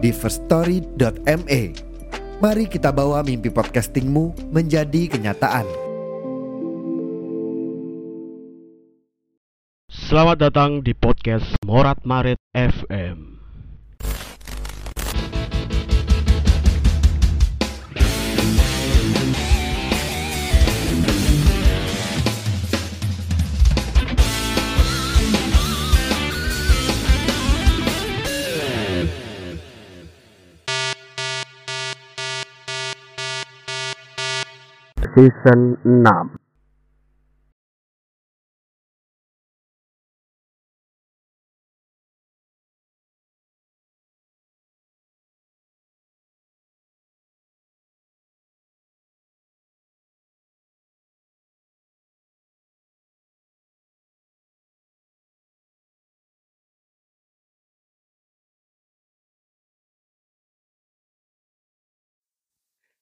di firststory.me. Mari kita bawa mimpi podcastingmu menjadi kenyataan. Selamat datang di podcast Morat Marit FM. Season 6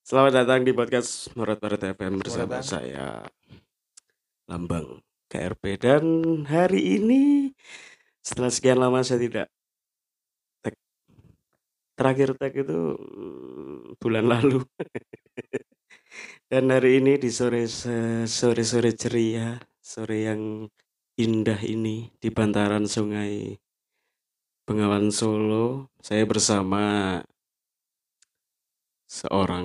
Selamat datang di podcast Morat Marit FM bersama saya Lambang KRP dan hari ini setelah sekian lama saya tidak tag terakhir tag itu mm, bulan lalu. Dan hari ini di sore sore sore ceria sore yang indah ini di bantaran sungai Bengawan Solo saya bersama seorang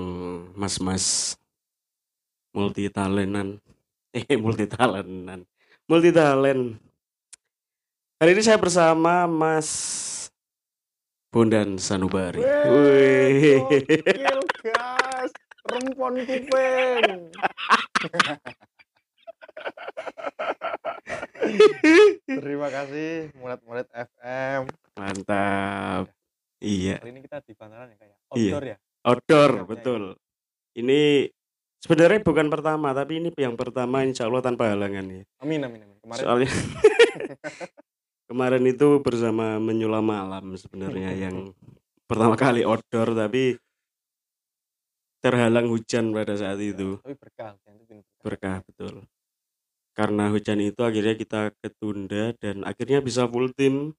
mas-mas multi talentan eh multi talentan multi talent hari ini saya bersama Mas Bondan Sanubari. Wih. Rempon kuping. Terima kasih Murid-murid FM mantap. Iya. Kali ini kita di bantaran ya kayak Iya. Outdoor ya outdoor Oke, betul. ini sebenarnya bukan pertama tapi ini yang pertama insya Allah tanpa halangan ya. Amin amin amin. Kemarin. Soalnya kemarin itu bersama menyulam malam sebenarnya yang pertama kali outdoor tapi terhalang hujan pada saat itu. Tapi berkah yang itu bikin berkah. Betul. Karena hujan itu akhirnya kita ketunda dan akhirnya bisa full tim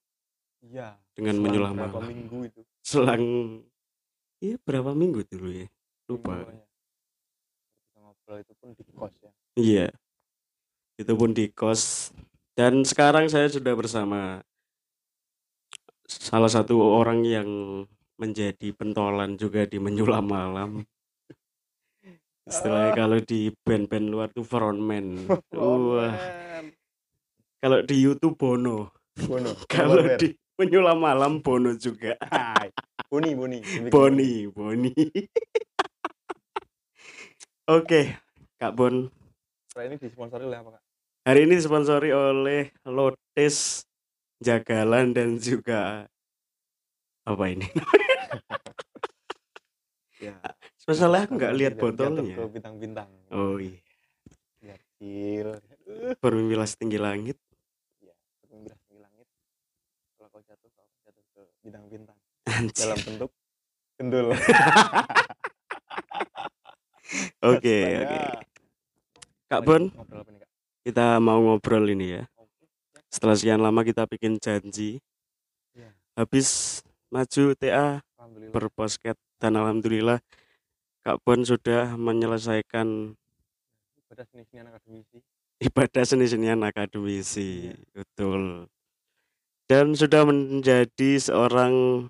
Iya dengan selang menyulam berapa malam. minggu itu. Selang iya berapa minggu dulu ya? Lupa Minggu ya. Kita ngobrol itu pun di kos ya. Iya. Itu pun di kos. Dan sekarang saya sudah bersama salah satu orang yang menjadi pentolan juga di menyulam malam. Istilahnya kalau di band-band luar tuh frontman. Wah. Kalau di YouTube Bono. Bono kalau di menyulam malam Bono juga Hai. Boni Boni Boni Boni oke Kak Bon Nah, ini disponsori oleh apa kak? hari ini disponsori oleh Lotus Jagalan dan juga apa ini Ya. masalah aku nggak lihat botolnya bintang-bintang. oh iya kecil. bermimpilah setinggi langit Ya, bergembira tinggi langit. Kalau kau jatuh, kau jatuh ke bintang-bintang. Anjir. Dalam bentuk gendul. oke oke Kak Bon kita mau ngobrol ini ya setelah sekian lama kita bikin janji Iya. habis maju TA berposket dan alhamdulillah Kak Bon sudah menyelesaikan Ibadah seni-senian akademisi. ibadah seni-senian akademisi betul dan sudah menjadi seorang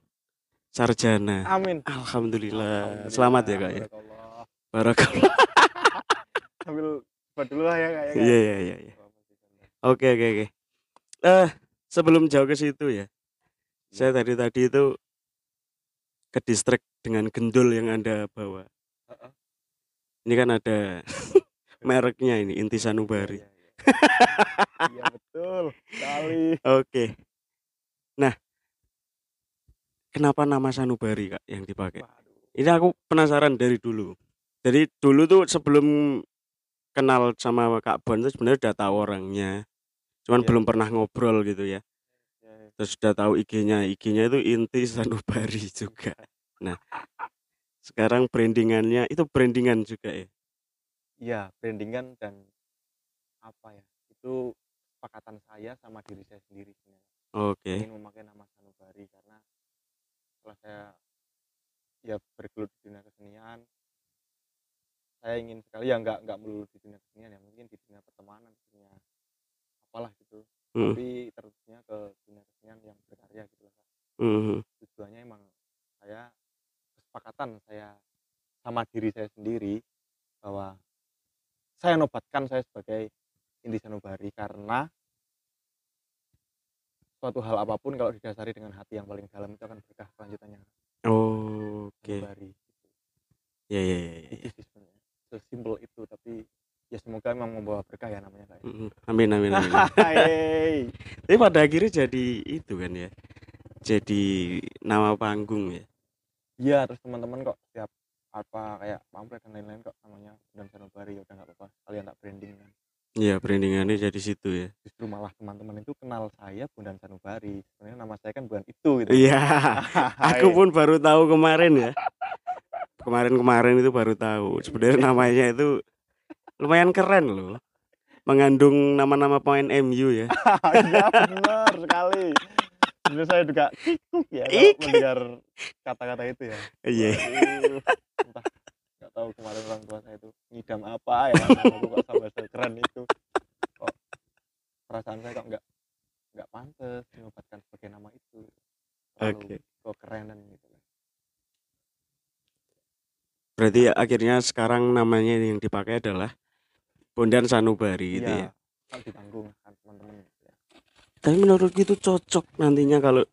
sarjana Amin. alhamdulillah selamat ya kak ya Barakallah. buat dulu lah ya kak. ya, Kak? iya iya iya iya. Oke oke oke eh sebelum jauh ke situ ya saya tadi tadi itu ke distrik dengan gendul yang anda bawa Heeh. ini kan ada mereknya ini Inti Sanubari Iya, iya, iya. Iya betul sekali. Oke. Nah, kenapa nama sanubari kak yang dipakai ini aku penasaran dari dulu dari dulu tuh sebelum kenal sama kak Bon tuh sebenarnya udah tahu orangnya cuman Iya. belum pernah ngobrol gitu ya Ya, ya. terus udah tahu IG-nya IG-nya itu inti sanubari juga sekarang brandingannya itu brandingan juga ya Iya, brandingan dan apa ya? Itu kesepakatan saya sama diri saya sendiri sebenarnya. Oke Ingin memakai nama sanubari karena setelah saya ya bergelut di dunia kesenian, saya ingin sekali ya nggak nggak melulu di dunia kesenian ya mungkin di dunia pertemanan, di dunia apalah gitu. Hmm. Tapi terusnya ke dunia kesenian yang berkarya gitu lah. Mhm. tujuannya emang saya kesepakatan saya sama diri saya sendiri bahwa saya nobatkan saya sebagai Indi Sanubari karena suatu hal apa pun kalau didasari dengan hati yang paling dalam itu akan berkah kelanjutannya oke. Sanubari gitu. ya ya ya, ya. itu sih sebenarnya. Sesimpel itu tapi ya semoga memang membawa berkah ya namanya kayak Mhm. amin amin amin Hai. tapi pada akhirnya jadi itu kan ya jadi nama panggung ya? Iya terus teman-teman kok setiap apa kayak pamflet dan lain-lain kok namanya dan Sanubari ya udah nggak apa-apa. Kalian tak branding kan? Iya brandingannya jadi situ ya justru malah teman-teman itu kenal saya Bondan Sanubari. Sebenarnya nama saya kan bukan itu gitu. Iya. Aku Hai. pun baru tahu kemarin ya. Kemarin-kemarin itu baru tahu. Sebenarnya namanya itu lumayan keren loh. Mengandung nama-nama pemain MU ya. Iya benar sekali. Sebenarnya saya juga kikuk ya mendengar kata-kata itu ya. Iya. Entah nggak tahu kemarin orang tua saya itu ngidam apa ya kok sampai sekeren itu. Kok perasaan saya kok nggak nggak pantas dinobatkan sebagai nama itu. Terlalu Oke. kekerenan gitu berarti akhirnya sekarang namanya yang dipakai adalah Bondan Sanubari gitu ya? iya kan ditanggung kan teman-teman gitu ya. tapi menurutku itu cocok nantinya kalau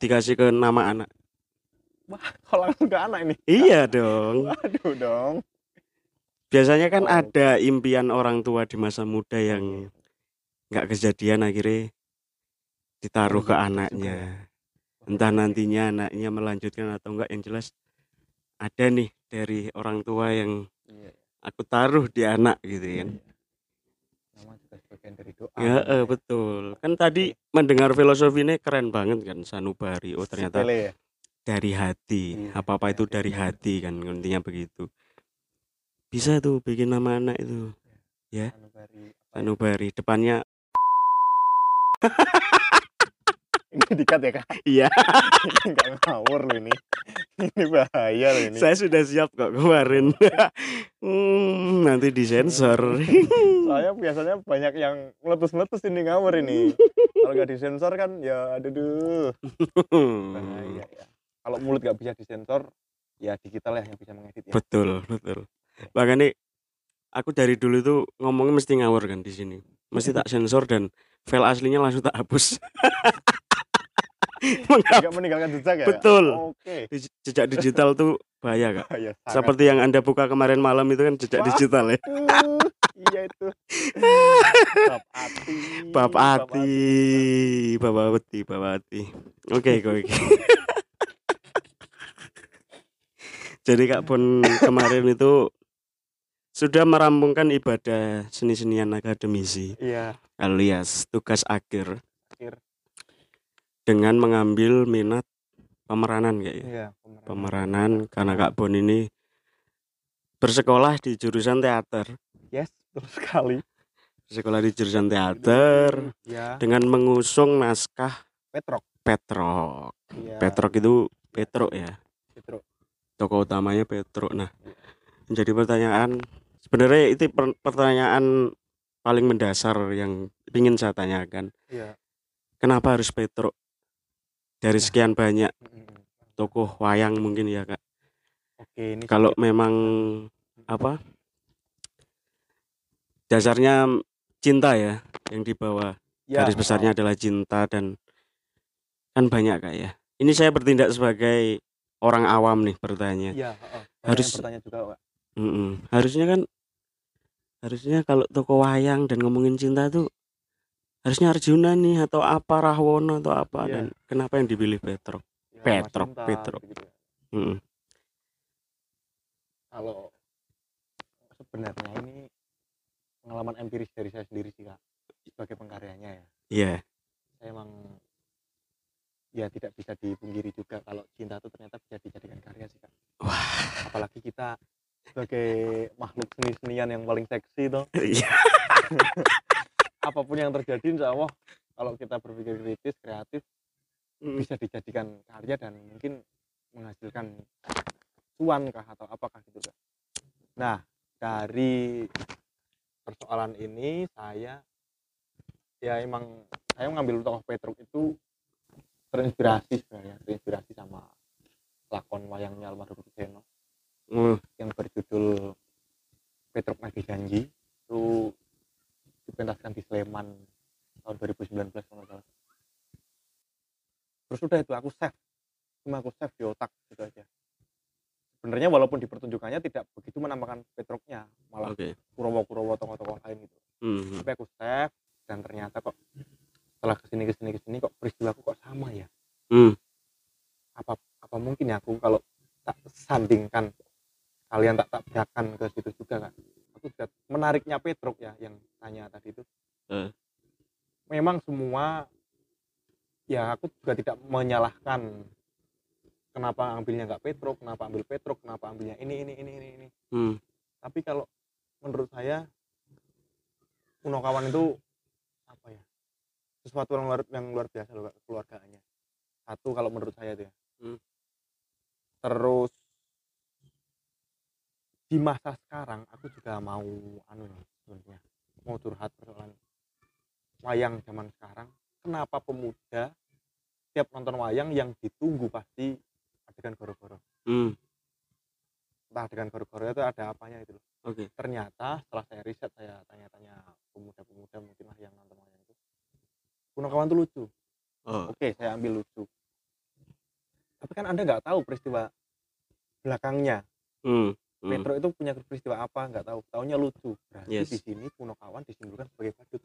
dikasih ke nama anak. Kok langsung ke anak ini? Iya dong. Waduh dong. Biasanya kan Oh. ada impian orang tua di masa muda yang nggak kejadian akhirnya ditaruh ke juga anaknya. ya. entah nantinya anaknya melanjutkan atau enggak yang jelas ada nih dari orang tua yang iya. aku taruh di anak gitu kan. iya. nama juga sebagian dari doa ya. eh, betul. Kan tadi mendengar filosofi ini keren banget kan sanubari. Oh ternyata ya. dari hati. Iya, apa apa itu dari hati. kan intinya begitu. Bisa tuh bikin nama anak itu Ya. Ya? sanubari depannya ini dikat ya kak? Iya. Ini nggak ngawur loh ini. Ini bahaya loh ini. Saya sudah siap kok kemarin Hmm, nanti disensor. Saya biasanya banyak yang meletus-meletus ini ngawur ini. Kalau nggak disensor kan ya aduh bahaya ya. Kalau mulut nggak bisa disensor ya digital ya yang bisa mengedit ya. Betul betul. Makanya aku dari dulu tuh ngomongnya mesti ngawur kan di sini. Mesti tak sensor dan file aslinya langsung tak hapus. Nggak meninggalkan jejak ya? Betul. oke. Di- jejak digital tuh bahaya kak. Bahaya seperti yang anda buka kemarin malam itu kan jejak Wah. digital ya. iya itu. Bab ati bab hati bab hati bab hati. Oke oke oke. Jadi kak pun kemarin itu sudah merampungkan ibadah seni-senian akademisi. Iya alias tugas akhir akhir. dengan mengambil minat pemeranan kayak ya. iya pemeranan. Karena Kak Bon ini bersekolah di jurusan teater. Yes terus sekali. Sekolah di jurusan teater ya dengan mengusung naskah Petrok. Petrok. Iya. Petrok itu Petrok ya? Petrok tokoh utamanya Petrok nah menjadi pertanyaan sebenarnya itu per- pertanyaan paling mendasar yang ingin saya tanyakan. Iya. Kenapa harus Petrok dari Nah. sekian banyak tokoh wayang mungkin ya kak. Oke ini kalau sedikit- memang apa? Dasarnya cinta ya yang dibawa Ya, garis besarnya adalah cinta dan kan banyak kak ya. Ini saya bertindak sebagai orang awam nih bertanya. Iya heeh. Banyak Harus- bertanya juga Pak. Mm-mm. harusnya kan harusnya kalau toko wayang dan ngomongin cinta tuh harusnya Arjuna nih atau apa Rahwono atau apa Iya. dan kenapa yang dipilih Petrok ya Ya, Petrok, Masinta, Petrok. gitu-gitu ya. Mm. kalau sebenarnya ini pengalaman empiris dari saya sendiri sih kak sebagai pengkaryanya ya Iya. saya emang ya tidak bisa dipungkiri juga kalau cinta itu ternyata bisa dijadikan karya sih kak Wah. apalagi kita sebagai makhluk seni senian yang paling seksi tuh Iya. apa pun yang terjadi insya Allah kalau kita berpikir kritis kreatif Mm. bisa dijadikan karya dan mungkin menghasilkan cuan kah atau apakah gitu kak nah dari persoalan ini saya ya emang saya mengambil tokoh Petruk itu terinspirasi sebenarnya terinspirasi sama lakon wayangnya almarhum Seno Mm. yang berjudul Petruk Nagih Janji itu dipentaskan di Sleman tahun 2019 kalau salah terus udah itu aku save cuma aku save di otak gitu aja sebenarnya walaupun di pertunjukannya tidak begitu menambahkan Petruknya malah Oke. Kurowo-Kurowo tokoh-tokoh lain gitu Mm. tapi aku save dan ternyata kok setelah ke sini ke sini ke sini kok peristiwaku kok sama ya Mm. apa apa mungkin ya aku kalau tak sandingkan kalian tak tabrakan ke situ juga kan aku juga menariknya Petruk ya yang tanya tadi itu Eh. memang semua ya aku juga tidak menyalahkan kenapa ambilnya nggak Petruk kenapa ambil Petruk kenapa ambilnya ini ini ini ini ini Mm. tapi kalau menurut saya Punokawan itu apa ya sesuatu yang luar yang luar biasa loh Kak, keluargaannya satu kalau menurut saya itu ya Hmm. terus di masa sekarang aku juga mau anu nih sebenarnya mau curhat persoalan wayang zaman sekarang kenapa pemuda tiap nonton wayang yang ditunggu pasti adegan goro-goro Mm. entah adegan goro-goro itu ada apanya itu loh Oke. ternyata setelah saya riset saya tanya-tanya pemuda-pemuda mungkin lah yang nonton wayang itu Punokawan itu lucu Oh. oke saya ambil lucu tapi kan anda nggak tahu peristiwa belakangnya Mm. Mm. Metro itu punya peristiwa apa nggak tahu taunya lucu berarti Yes. di sini Punokawan disimpulkan sebagai badut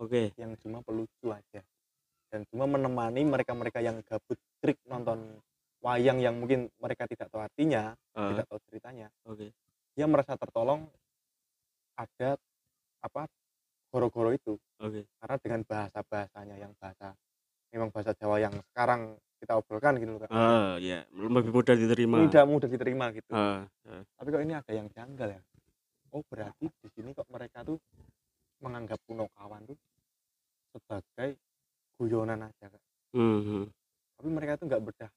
Oke. yang cuma pelucu aja dan cuma menemani mereka-mereka yang gabut trik nonton wayang yang mungkin mereka tidak tahu artinya Ah, tidak tahu ceritanya Oke. dia merasa tertolong ada apa goro-goro itu Oke. karena dengan bahasa bahasanya yang bahasa memang bahasa Jawa yang sekarang kita obrolkan gitu loh Kak. Ah, ya. Lebih mudah diterima. tidak mudah diterima gitu Ah, ah. tapi kok ini ada yang janggal ya oh berarti di sini kok mereka tuh menganggap Punokawan tuh sebagai guyonan aja Kak. Mhm. tapi mereka tuh nggak bedah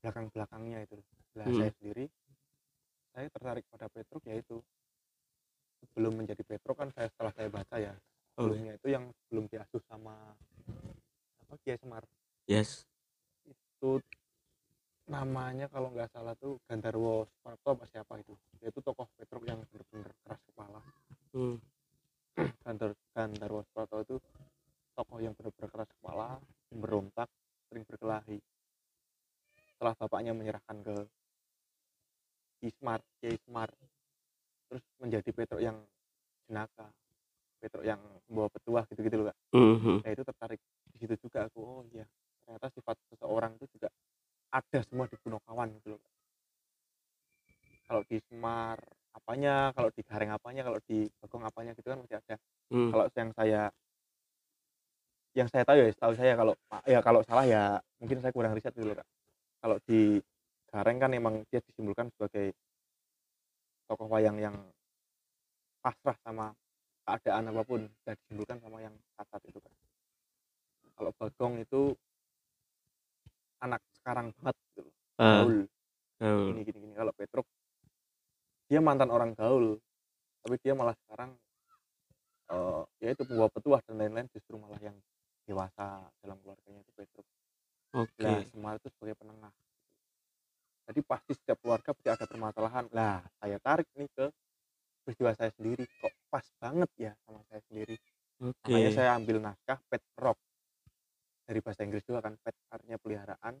belakang belakangnya itu lah Hmm. saya sendiri saya tertarik pada Petruk yaitu sebelum menjadi Petruk kan saya setelah saya baca ya Oke. sebelumnya itu yang belum diasuh sama apa Kiai Semar Yes. Itu namanya kalau nggak salah tuh Gandarwo Suparto apa siapa itu. Yaitu tokoh Petruk yang benar-benar keras kepala. Mm. Gandar Gandarwo Suparto itu tokoh yang benar-benar keras kepala berontak sering berkelahi. Setelah bapaknya menyerahkan ke Ismar Ismar terus menjadi Petruk yang jenaka Petruk yang membawa petuah gitu-gitu loh kak. Mhm. nah itu tertarik di situ juga aku. Oh iya ternyata sifat seseorang itu juga ada semua di Punokawan gitu loh kalau di Semar apanya kalau di Gareng apanya kalau di Bagong apanya gitu kan masih ada. Mm. kalau yang saya yang saya tahu ya tahu saya kalau ya kalau salah ya mungkin saya kurang riset dulu kak. Kalau di Gareng kan emang dia disimpulkan sebagai tokoh wayang yang pasrah sama keadaan apa pun dan disimpulkan sama yang kasat itu kan kalau Bagong itu anak sekarang banget gitu loh Ah, gaul. gaul. gini gini. Gini kalau Petruk dia mantan orang gaul tapi dia malah sekarang eh ya itu pembawa petuah dan lain-lain justru malah yang dewasa dalam keluarganya itu Petruk. Oke. lah Semar itu sebagai penengah. Jadi pasti setiap keluarga pasti ada permasalahan. Lah saya tarik nih ke peristiwa saya sendiri kok pas banget ya sama saya sendiri. Oke. makanya saya ambil naskah pet rock dari bahasa Inggris juga kan pet artinya peliharaan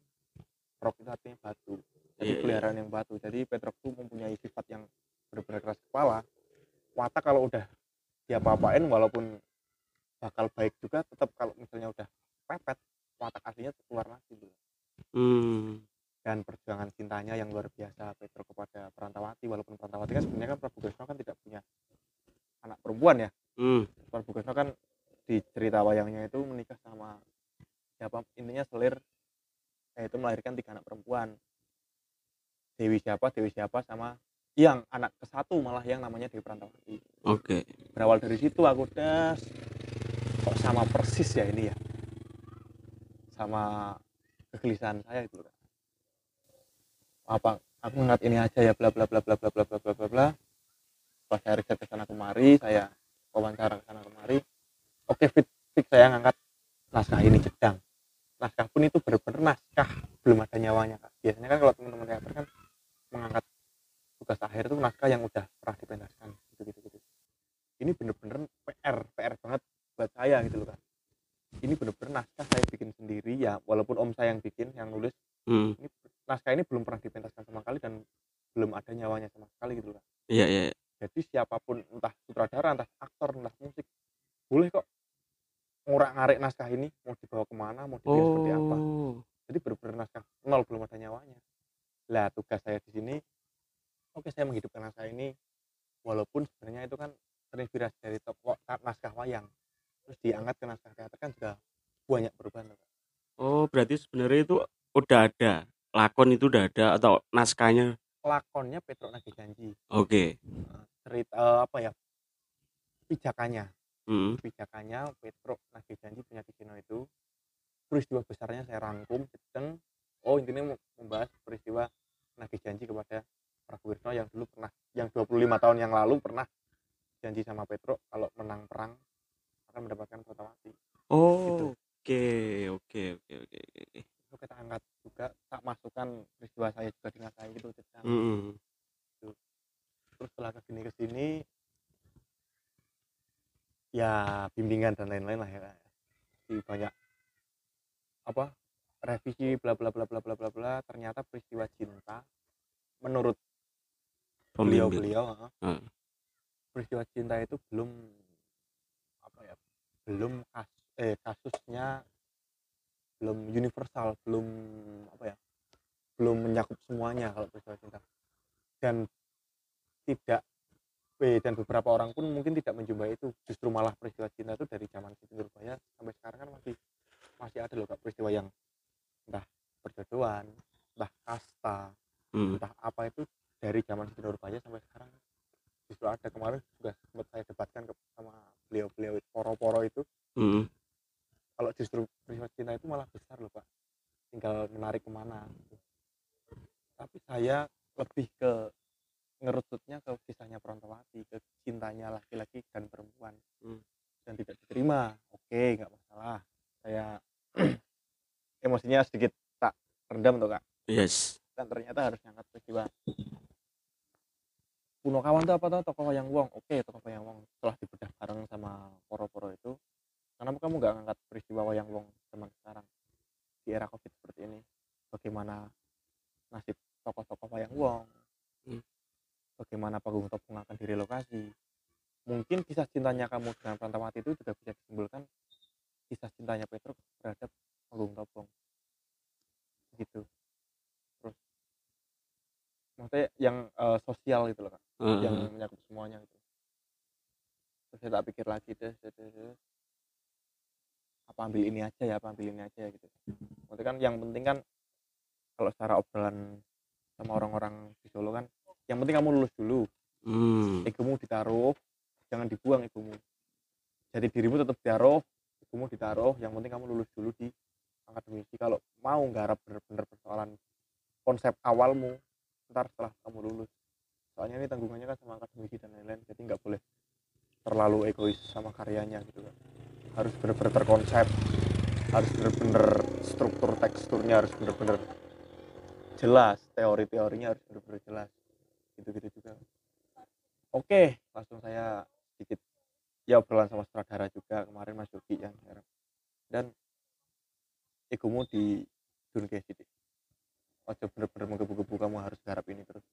rock itu artinya batu jadi Iya, iya. peliharaan yang batu jadi pet rock itu mempunyai sifat yang benar-benar keras kepala watak kalau udah dia apa-apain walaupun bakal baik juga tetap kalau misalnya udah pepet watak aslinya keluar lagi gitu Hmm. dan perjuangan cintanya yang luar biasa Petro kepada Perantawati walaupun Perantawati kan sebenarnya kan Prabu Kresna kan tidak punya anak perempuan ya Hmm. Prabu Kresna kan di cerita wayangnya itu menikah sama siapa intinya selir yaitu melahirkan tiga anak perempuan. Dewi siapa Dewi siapa sama yang anak ke satu malah yang namanya Dewi Perantawati Oke. berawal dari situ aku udah kok sama persis ya ini ya? Sama kegelisahan saya itu kan apa aku ngeliat ini aja ya bla bla bla bla bla bla bla bla bla. Bla pas saya riset ke sana kemari saya wawancara ke sana kemari oke fit fix saya ngangkat naskah ini jedang naskah pun itu benar-benar naskah belum ada nyawanya kak biasanya kan kalau teman-teman teater kan mengangkat tugas akhir itu naskah yang udah pernah dipentaskan gitu gitu gitu ini bener-bener PR PR banget buat saya gitu loh kan ini bener-bener naskah saya bikin sendiri ya walaupun om saya yang bikin yang nulis Hmm. ini naskah ini belum pernah dipentaskan sama sekali dan belum ada nyawanya sama sekali gitu loh kan Iya, iya. iya. jadi siapa pun entah sutradara entah aktor entah musik boleh kok ngurak ngarik naskah ini mau dibawa ke mana mau dibikin seperti apa Oh. jadi bener-bener naskah nol belum ada nyawanya lah tugas saya di sini oke saya menghidupkan naskah ini walaupun sebenarnya itu kan terinspirasi dari tokoh naskah wayang terus diangkat ke naskah teater kan juga banyak perubahan. Oh, berarti sebenarnya itu udah ada. Lakon itu udah ada atau naskahnya? lakonnya Petro Nagih Janji Oke. Nah, cerita eh, apa ya pijakannya Hmm. pijakannya Petro Nagih Janji punya Kicino itu peristiwa besarnya saya rangkum sedang oh intinya membahas peristiwa Nagih Janji kepada Prabu Wisno yang dulu pernah yang 25 tahun yang lalu pernah janji sama Petro kalau menang perang akan mendapatkan Kotawati Oh. Oke, oke, oke, oke, oke. itu kita angkat juga tak masukkan peristiwa saya juga dengan saya gitu Cecang. Hmm. terus setelah ke sini ke sini bimbingan dan lain-lain lah ya di banyak apa revisi bla bla bla bla bla bla bla ternyata peristiwa cinta menurut beliau beliau Hmm. peristiwa cinta itu belum apa ya belum kas, eh kasusnya belum universal belum apa ya belum menyakup semuanya kalau peristiwa cinta. Dan tidak eh, dan beberapa orang pun mungkin tidak menjumpai itu justru malah peristiwa cinta itu dari zaman Siti Nurbaya sampai sekarang kan masih masih ada loh kak peristiwa yang entah perjodohan entah kasta Hmm. entah apa itu dari zaman Siti Nurbaya sampai sekarang justru ada kemarin juga sempat saya debatkan ke, sama beliau-beliau itu, poro-poro itu Hmm. kalau justru peristiwa cinta itu malah besar loh pak tinggal menarik ke mana gitu. tapi saya lebih ke ngerututnya ke kisahnya Perantawati ke cintanya laki-laki dan perempuan. Hmm. dan tidak diterima. Oke nggak masalah. Saya emosinya sedikit tak rendam tuh kak? Yes. dan ternyata harus ngangkat peristiwa. Punokawan itu apa tuh tokoh wayang wong. Oke tokoh wayang wong setelah dibedah bareng sama poro-poro itu. Kenapa kamu nggak ngangkat peristiwa wayang wong zaman sekarang? Di era covid seperti ini. Bagaimana nasib tokoh-tokoh wayang wong? Hmm. Bagaimana panggung topeng akan direlokasi mungkin kisah cintanya kamu dengan Prantawati itu juga bisa disimpulkan kisah cintanya Petruk terhadap panggung topeng gitu. Terus maksudnya yang eh, sosial gitu loh kak. Hmm. yang menyakup semuanya gitu. Terus saya tak pikir lagi deh, deh, deh, deh. apa ambil ini aja ya apa ambil ini aja ya gitu. Maksudnya kan yang penting kan kalau secara obrolan sama orang-orang di Solo kan yang penting kamu lulus dulu. Hmm. egomu ditaruh jangan dibuang egomu. Jadi dirimu tetap ditaruh egomu ditaruh yang penting kamu lulus dulu di akademisi. Kalau mau nggarap bener-bener persoalan konsep awalmu ntar setelah kamu lulus. Soalnya ini tanggungannya kan sama akademisi dan lain-lain jadi nggak boleh terlalu egois sama karyanya gitu kan. Harus bener-bener terkonsep harus bener-bener struktur teksturnya harus bener-bener jelas teori-teorinya harus bener-bener jelas gitu-gitu juga. Oke. Langsung saya sedikit ya obrolan sama sutradara juga kemarin Mas Yogi yang dan egomu di Dunke sidik ojo bener-bener menggebu-gebu kamu harus garap ini terus.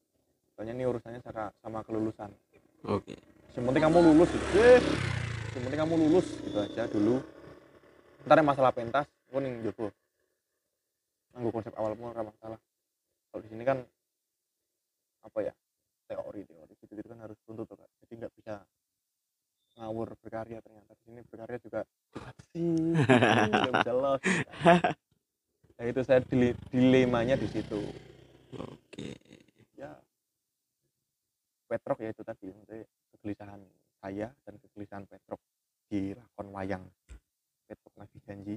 Soalnya ini urusannya sama, sama kelulusan. Oke. yang penting kamu lulus gitu. Eh, yang penting kamu lulus gitu aja dulu. Ntar yang masalah pentas gue nih Joko nganggo konsep awal pun ora masalah. Kalau di sini kan apa ya teori teori gitu gitu kan harus tuntut tuh, Kak. jadi nggak bisa ngawur berkarya ternyata di sini berkarya juga dibatasi nggak bisa los gitu kan. nah itu saya dile dilemanya di situ Oke. ya Petrok ya itu tadi maksudnya kegelisahan saya dan kegelisahan Petrok di lakon wayang Petrok ngasih janji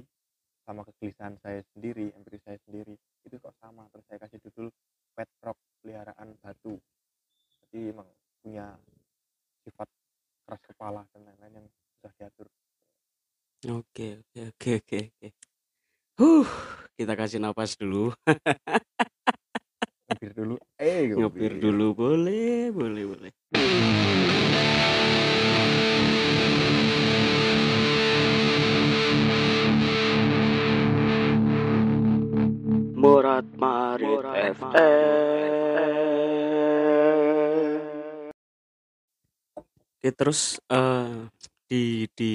sama kegelisahan saya sendiri empiri saya sendiri itu kok sama terus saya kasih judul Petrok peliharaan batu jadi emang punya sifat keras kepala dan lain-lain yang sudah diatur Oke, oke, oke, oke, oke. Huh, kita kasih napas dulu. ngepir dulu eh Ngepir dulu boleh, boleh, boleh. Murat Marit FM. Oke, terus eh, di di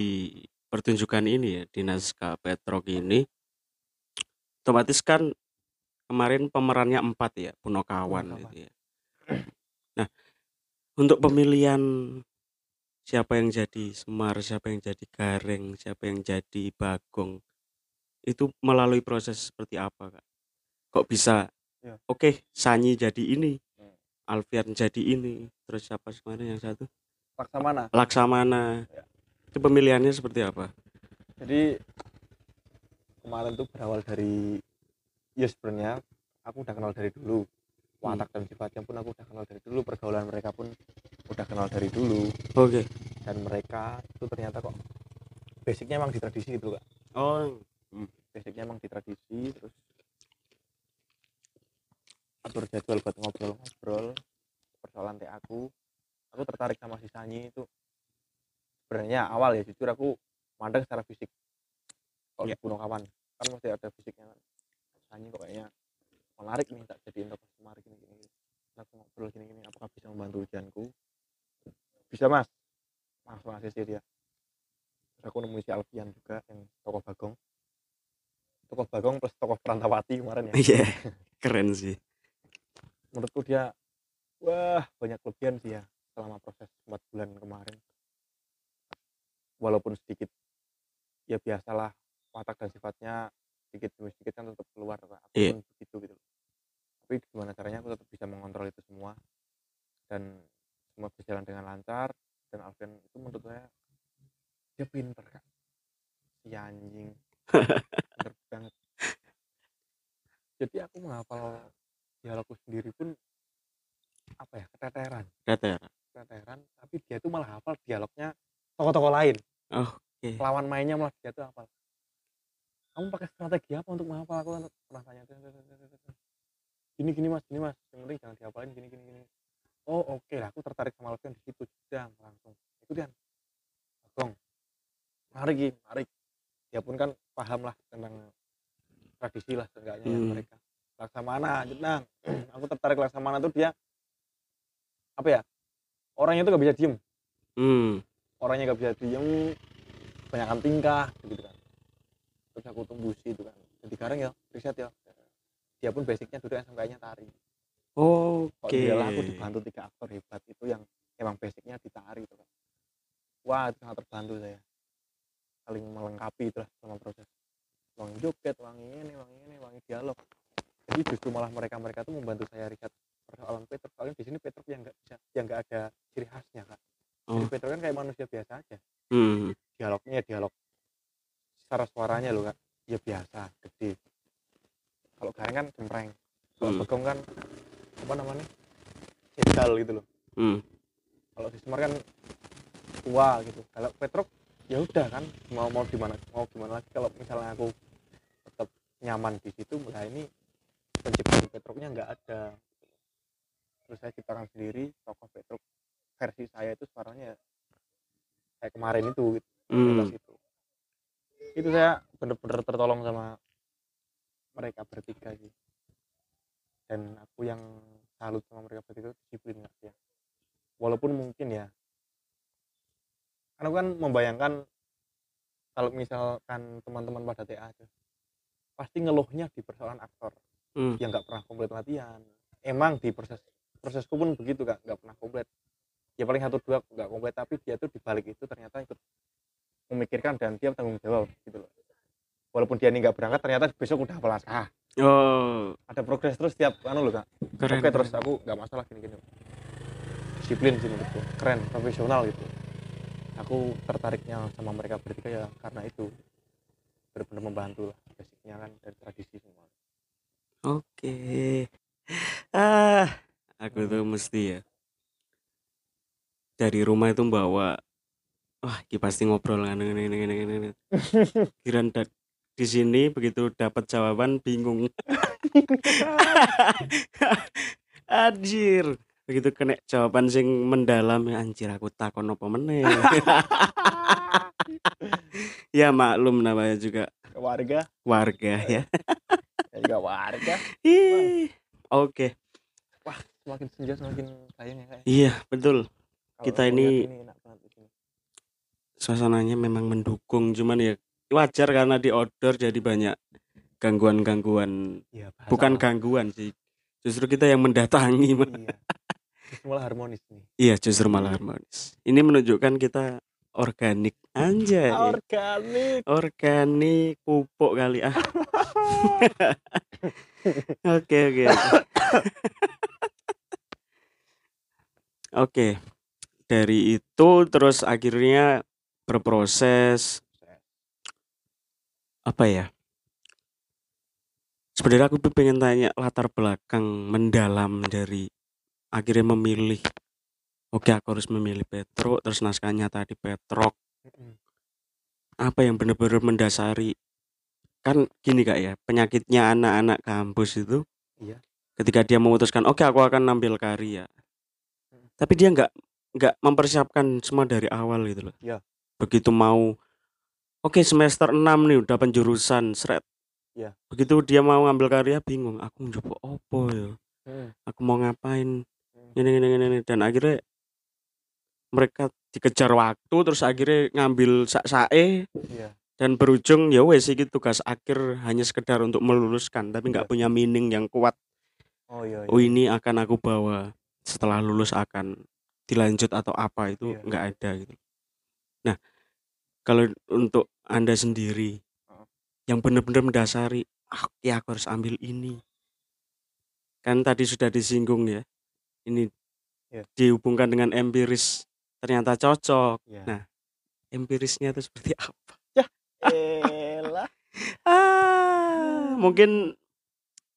pertunjukan ini ya di naskah Petrok ini otomatis kan kemarin pemerannya empat ya Punokawan gitu ya. Nah untuk pemilihan siapa yang jadi Semar, siapa yang jadi Gareng, siapa yang jadi Bagong itu melalui proses seperti apa kak? Kok bisa? Ya. Oke, Sanyi jadi ini, Hmm. Alfian jadi ini, terus siapa kemarin yang satu? Laksamana? Laksamana. Ya. Itu pemilihannya seperti apa? jadi kemarin tuh berawal dari ya sebenarnya aku udah kenal dari dulu. Watak dan sifatnya pun aku udah kenal dari dulu. Pergaulan mereka pun udah kenal dari dulu. Oke. dan mereka itu ternyata kok basicnya emang di tradisi gitu kak. Oh, basicnya emang di tradisi terus atur jadwal buat ngobrol-ngobrol persoalan teh aku aku tertarik sama si Sanyi itu. Sebenarnya awal ya jujur aku mandang secara fisik. Kalau Iya. di Punokawan kan mesti ada fisiknya kan. Sanyi kok kayaknya menarik nih tak jadiin tokoh semar gini gini. Aku ngobrol gini gini apakah bisa membantu ujianku? Bisa mas. Langsung ACC dia Terus aku nemuin si Alfian juga yang tokoh Bagong. Tokoh Bagong plus tokoh Perantawati kemarin ya. Iya, keren sih. menurutku dia wah banyak kelebihan sih ya selama proses empat bulan kemarin. Walaupun sedikit ya biasalah watak dan sifatnya sedikit demi sedikit kan tetap keluar Iya. pun begitu gitu tapi gimana caranya aku tetap bisa mengontrol itu semua dan semua berjalan dengan lancar dan Alvin itu menurut saya dia pinter kak. Si anjing. Pinter banget. Jadi aku menghafal dialogku sendiri pun apa ya keteteran. Teter. Keteteran tapi dia tuh malah hafal dialognya tokoh-tokoh lain. Oke. lawan mainnya malah dia tuh hafal. Kamu pakai strategi apa untuk menghafal? Aku kan pernah tanya gini gini mas gini mas. Yang penting jangan dihafalin. Gini gini gini. Oh oke. Lah aku tertarik sama Alfian di situ. Jam langsung. Ikutin. Bagong. Mari Ki, mari. Dia pun kan paham lah tentang tradisi lah seenggaknya ya Hmm. mereka. Laksamana Jenang aku tertarik Laksamana tuh dia apa ya orangnya tuh gak bisa diem. Hmm. orangnya gak bisa diem banyakkan tingkah gitu kan. Terus aku tembusi itu kan. Jadi gareng ya riset ya. Dia pun basicnya dulu SMK-nya tari. Kok Oke. dia aku dibantu tiga aktor hebat itu yang emang basicnya di tari itu kan. Wah itu sangat terbantu saya. Saling melengkapi itu lah selama proses. Wangi joget wangi ini wangi ini wangi dialog. Jadi justru malah mereka mereka tuh membantu saya riset persoalan Petruk soalnya di sini Petruk yang nggak bisa yang nggak ada ciri khasnya kak. Jadi Oh. Petruk kan kayak manusia biasa aja. Hmm. dialognya ya dialog secara suaranya loh kak. Ya biasa gede. Kalau Gareng kan cempreng. Kalau Hmm. Bagong kan apa namanya jedal gitu loh. Hmm. kalau di Semar kan tua gitu. Kalau Petruk ya udah kan mau mau gimana mau gimana lagi. Kalau misalnya aku tetap nyaman di situ nah ini penciptaan Petruknya nggak ada terus saya ciptakan sendiri tokoh Petruk versi saya itu suaranya kayak kemarin itu gitu. Hmm. itu. Itu saya bener-bener tertolong sama mereka bertiga sih. Dan aku yang salut sama mereka bertiga itu disiplin nggak ya. Walaupun mungkin ya karena aku kan membayangkan kalau misalkan teman-teman pada TA aja pasti ngeluhnya di persoalan aktor. Hmm. yang nggak pernah komplit latihan. Emang di proses prosesku pun begitu kak. Nggak pernah komplit. Ya paling satu dua nggak komplit tapi dia tuh dibalik itu ternyata ikut memikirkan dan dia tanggung jawab gitu loh. Walaupun dia ini nggak berangkat ternyata besok udah hafal naskah Oh, ada progres terus tiap anu loh kak. Keren. oke terus aku nggak masalah gini gini disiplin sih menurutku. Keren profesional gitu. Aku tertariknya sama mereka bertiga ya karena itu. Benar-benar membantu lah basicnya kan dari tradisi semua. Oke. Ah, aku tuh mesti ya. Dari rumah itu bawa wah, ini pasti ngobrol kan ini ini ini ini. Kiran di sini begitu dapat jawaban bingung. Anjir. Begitu kena jawaban sing mendalam ya anjir aku takon apa meneh. ya maklum namanya juga warga warga ya. ya juga warga Oke. Semakin senja semakin sayang ya. Kayak Iya, betul. Kita ini- enak banget di sini. suasananya memang mendukung cuman ya wajar karena di outdoor jadi banyak gangguan-gangguan. Iya, bahasa bukan apa? gangguan sih justru kita yang mendatangi iya. Terus malah harmonis nih. Iya justru malah harmonis. Ini menunjukkan kita organik anjay organik. Organik pupuk kali ah. Oke oke oke dari itu terus akhirnya berproses. Apa ya? Sebenarnya aku tuh pengen tanya latar belakang mendalam dari akhirnya memilih oke aku harus memilih Petruk terus naskahnya tadi Petrok. Apa yang benar-benar mendasari? Kan gini kak ya penyakitnya anak-anak kampus itu Iya. ketika dia memutuskan oke aku akan ambil karya. Tapi dia nggak nggak mempersiapkan semua dari awal gitu loh Iya. begitu mau oke semester 6 nih udah penjurusan seret Iya. begitu dia mau ngambil karya bingung aku nyoba opo ya aku mau ngapain Hmm. ini ini ini ini. dan akhirnya mereka dikejar waktu terus akhirnya ngambil sak sae iya dan berujung ya wes iki tugas akhir hanya sekedar untuk meluluskan tapi nggak Iya. punya meaning yang kuat oh iya, iya. oh ini akan aku bawa setelah lulus akan dilanjut atau apa itu Iya. nggak ada gitu nah kalau untuk anda sendiri yang benar-benar mendasari ah ya aku harus ambil ini kan tadi sudah disinggung ya ini Iya. dihubungkan dengan empiris ternyata cocok Iya. nah empirisnya itu seperti apa Elah. ah mungkin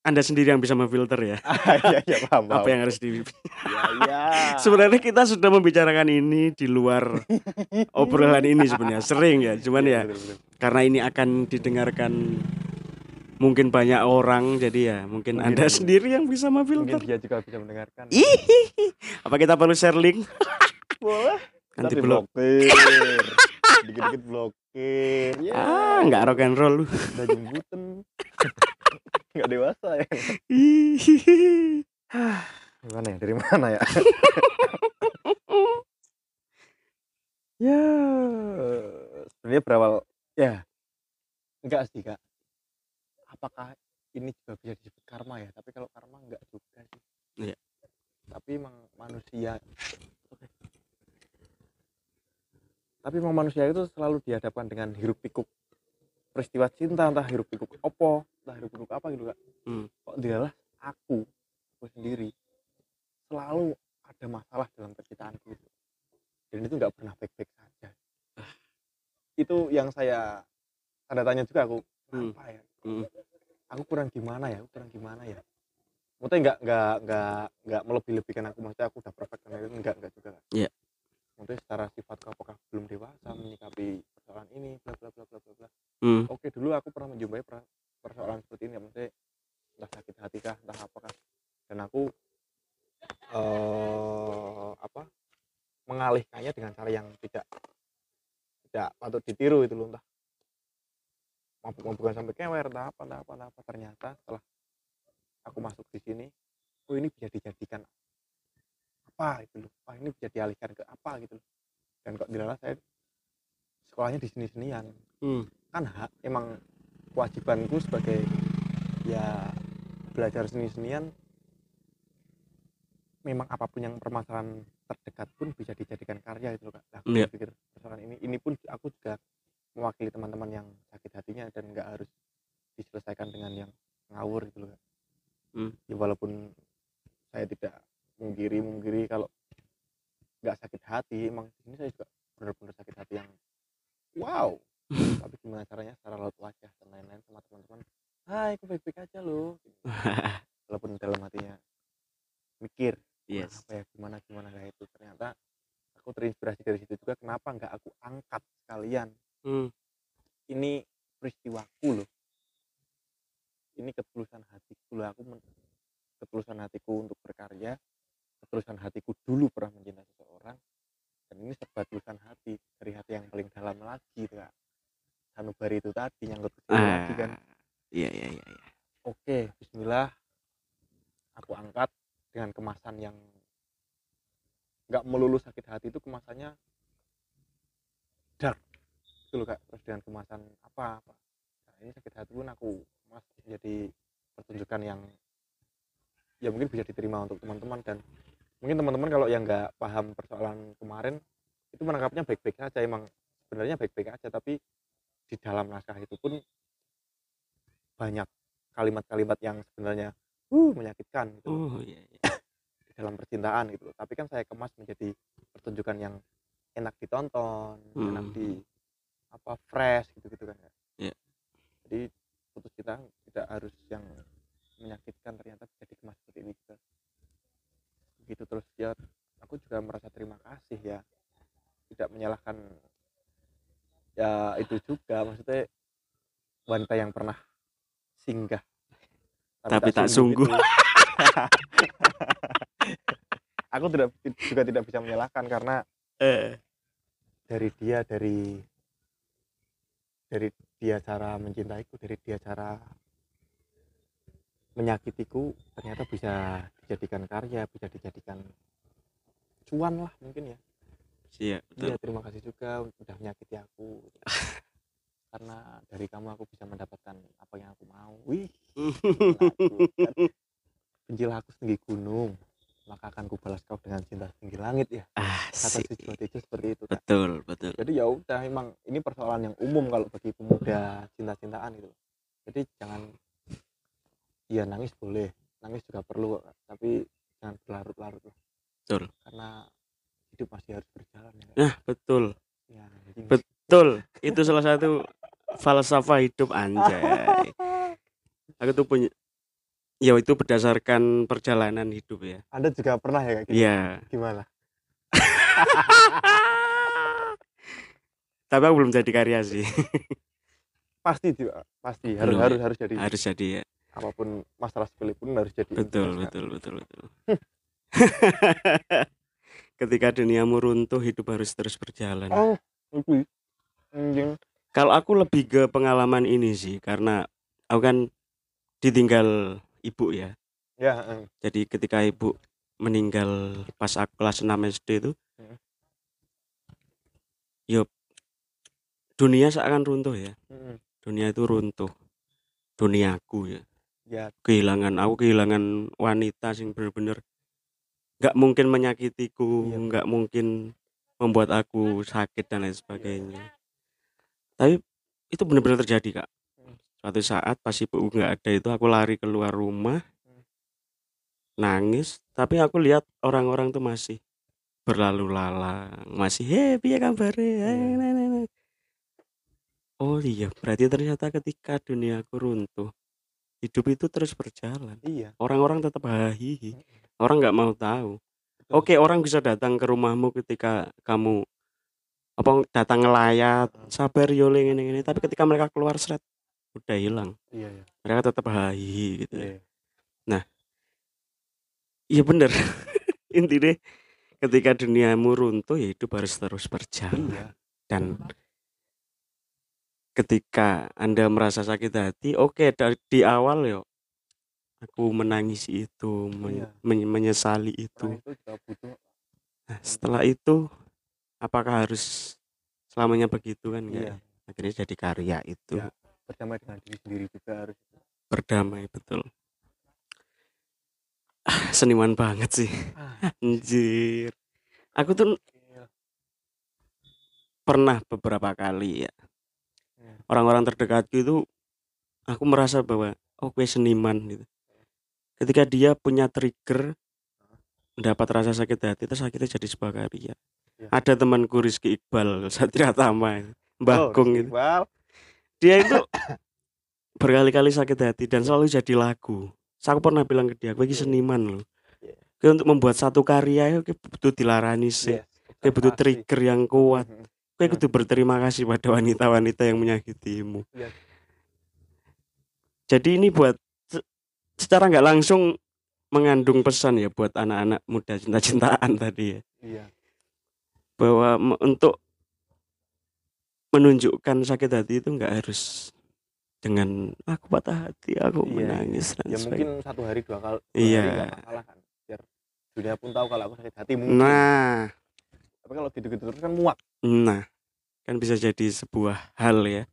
anda sendiri yang bisa memfilter ya. Ah, iya iya paham apa yang harus di iya iya. Sebenarnya kita sudah membicarakan ini di luar obrolan ini sebenarnya. Sering ya cuman Iya, ya bener, bener. karena ini akan didengarkan mungkin banyak orang jadi ya mungkin Mungkin- anda sendiri yang bisa mungkin memfilter dia juga bisa mendengarkan. Apa kita perlu share link? Boleh. Nanti blog blokir. Dikit-dikit blokir. Ya ah nggak rock and roll lu. Udah jembutan nggak dewasa ya. Gimana ya? Dari mana ya? Ya sebenarnya berawal ya. Enggak sih kak. Apakah ini juga bisa disebut karma ya? Tapi kalau karma enggak juga sih. Iya. tapi emang manusia tapi emang manusia itu selalu dihadapkan dengan hiruk pikuk peristiwa cinta entah hiruk pikuk opo entah hiruk pikuk apa gitu kak Hmm. kok dialah aku aku sendiri selalu ada masalah dalam percintaanku itu dan itu nggak pernah baik-baik saja itu yang saya tanda tanya juga aku Hmm. apa ya Hmm. aku kurang gimana ya aku kurang gimana ya maksudnya nggak nggak nggak nggak melebih-lebihkan aku maksudnya aku udah perfect karena itu enggak enggak juga kan Iya. Maksudnya secara sifatku apakah belum dewasa menyikapi persoalan ini bla bla bla bla bla bla. Hmm. oke dulu aku pernah menjumpai per- persoalan seperti ini ya. Maksudnya entah sakit hati kah entah apakah. Dan aku eh apa mengalihkannya dengan cara yang tidak tidak patut ditiru itu loh entah. Mabuk-mabukan sampai kewer entah apa entah apa entah apa. Ternyata setelah aku masuk di sini oh ini bisa dijadikan apa itu loh ah ini bisa dialihkan ke apa gitu loh dan kok dilala saya sekolahnya di sini senian Hmm. kan hak emang kewajibanku sebagai ya belajar seni-senian memang apa pun yang permasalahan terdekat pun bisa dijadikan karya itu loh kak. Nah, aku Iya. pikir persoalan ini ini pun aku juga mewakili teman-teman yang sakit hatinya dan nggak harus diselesaikan dengan yang ngawur gitu loh kak. Hmm. Ya walaupun saya tidak mungkiri mungkiri kalau nggak sakit hati emang di sini saya juga benar-benar sakit hati yang wow. Tapi gimana caranya? Secara laut wajah dan lain-lain sama teman-teman. Hai aku baik-baik aja loh. Walaupun dalam hatinya mikir "Wah, yes. apa ya gimana gimana nah itu? Ternyata aku terinspirasi dari situ juga kenapa nggak aku angkat sekalian. Hmm. ini peristiwaku loh. Ini ketulusan hatiku loh. Aku ketulusan hatiku untuk berkarya ketulusan hatiku dulu pernah mencintai seseorang dan ini serba tulisan hati dari hati yang paling dalam lagi tuh kak. Sanubari itu tadi nyangkut ke Ah, lagi kan? iya iya iya. iya. oke Bismillah. Aku angkat dengan kemasan yang nggak melulu sakit hati itu kemasannya dark. Itu loh kak. Terus dengan kemasan apa apa? Nah, ini sakit hati pun aku mas jadi pertunjukan yang ya mungkin bisa diterima untuk teman-teman dan mungkin teman-teman kalau yang nggak paham persoalan kemarin itu menangkapnya baik-baik saja emang sebenarnya baik-baik aja tapi di dalam naskah itu pun banyak kalimat-kalimat yang sebenarnya uh menyakitkan gitu Oh iya iya. di dalam percintaan gitu. Tapi kan saya kemas menjadi pertunjukan yang enak ditonton, enak Hmm. di apa fresh gitu-gitu kan ya. Iya. Jadi putus kita tidak harus yang menyakitkan ternyata bisa dikemas seperti ini juga. Begitu terus ya aku juga merasa terima kasih ya. Tidak menyalahkan ya itu juga maksudnya wanita yang pernah singgah Tapi tak sungguh. itu. aku tidak juga tidak bisa menyalahkan karena Eh, dari dia dari dari dia cara mencintaiku dari dia cara menyakitiku ternyata bisa dijadikan karya bisa dijadikan cuan lah mungkin ya iya betul. iya terima kasih juga udah menyakiti aku karena dari kamu aku bisa mendapatkan apa yang aku mau wih. Bencilah aku setinggi gunung maka akan kubalas kau dengan cinta setinggi langit ya kata Asik. si Jotejo seperti itu Kak. Betul betul. jadi ya udah emang ini persoalan yang umum kalau bagi pemuda cinta-cintaan gitu jadi jangan iya nangis boleh nangis juga perlu kok, tapi jangan berlarut-larut lah Betul. karena hidup masih harus berjalan ya. Nah betul ya betul. Itu salah satu falsafah hidup anjay. Aku tuh punya ya itu berdasarkan perjalanan hidup ya. anda juga pernah ya kayak gitu Iya. gimana Tapi aku belum jadi karya sih. pasti juga pasti harus Belum ya? harus harus jadi Harus jadi ya. Apa pun masalah sepele pun harus jadi Betul betul betul betul. Ketika duniamu runtuh, hidup harus terus berjalan. oh itu anjing Kalau aku lebih ke pengalaman ini sih, karena aku kan ditinggal ibu ya. ya. Jadi ketika ibu meninggal pas aku kelas 6 SD itu, Hmm. yo dunia seakan runtuh ya. Mm-mm. Dunia itu runtuh. Duniaku ya. Ya Kehilangan aku kehilangan wanita sing bener-bener nggak mungkin menyakitiku, Iya. nggak mungkin membuat aku sakit dan lain sebagainya. Tapi itu benar-benar terjadi kak. Hmm. Suatu saat pas ibu nggak ada itu aku lari keluar rumah, Hmm. nangis. Tapi aku lihat orang-orang tuh masih berlalu lalang, masih happy ya kabarnya. Iya. nah." Oh iya, berarti ternyata ketika duniaku runtuh, hidup itu terus berjalan. iya Orang-orang tetap hahihi. Orang nggak mau tahu. betul. Oke, orang bisa datang ke rumahmu ketika kamu apa datang ngelayat, sabar yo ini ini, tapi ketika mereka keluar seret udah hilang. iya iya Mereka tetap hahihi gitu. iya Iya bener. Intinya ketika duniamu runtuh ya hidup harus terus berjalan. iya Dan ketika Anda merasa sakit hati, oke dari di awal yo aku menangisi itu, men- Iya. men- menyesali itu. itu juga butuh Nah, setelah itu apakah harus selamanya begitu kan enggak? iya Akhirnya jadi karya itu. Iya. berdamai dengan diri sendiri juga harus berdamai betul ah, seniman banget sih Ah. anjir aku tuh pernah beberapa kali ya. Orang-orang terdekatku itu aku merasa bahwa oh gue seniman gitu ketika dia punya trigger mendapat rasa sakit hati terus akhirnya jadi sebuah karya Ya. ada temanku Rizky Iqbal Satria Tama Mbah Oh, Gong itu Iqbal. dia itu berkali-kali sakit hati dan selalu jadi lagu. Saya pernah bilang ke dia, gue ini seniman loh. Iya. Gue untuk membuat satu karya, gue butuh dilarani sih. Yes, Gue butuh trigger yang kuat. Mhm. Gue kudu berterima kasih pada wanita-wanita yang menyakitimu. Iya. Jadi ini buat se- secara nggak langsung mengandung pesan ya buat anak-anak muda cinta-cintaan tadi ya Iya. bahwa untuk menunjukkan sakit hati itu nggak harus dengan aku patah hati, aku Iya, menangis dan Ya sebagainya. mungkin satu hari dua kali dua Iya. hari masalah kan. Biar dunia pun tahu kalau aku sakit hati mungkin. Nah, Tapi kalau gitu-gitu terus kan muak. nah kan bisa jadi sebuah hal ya.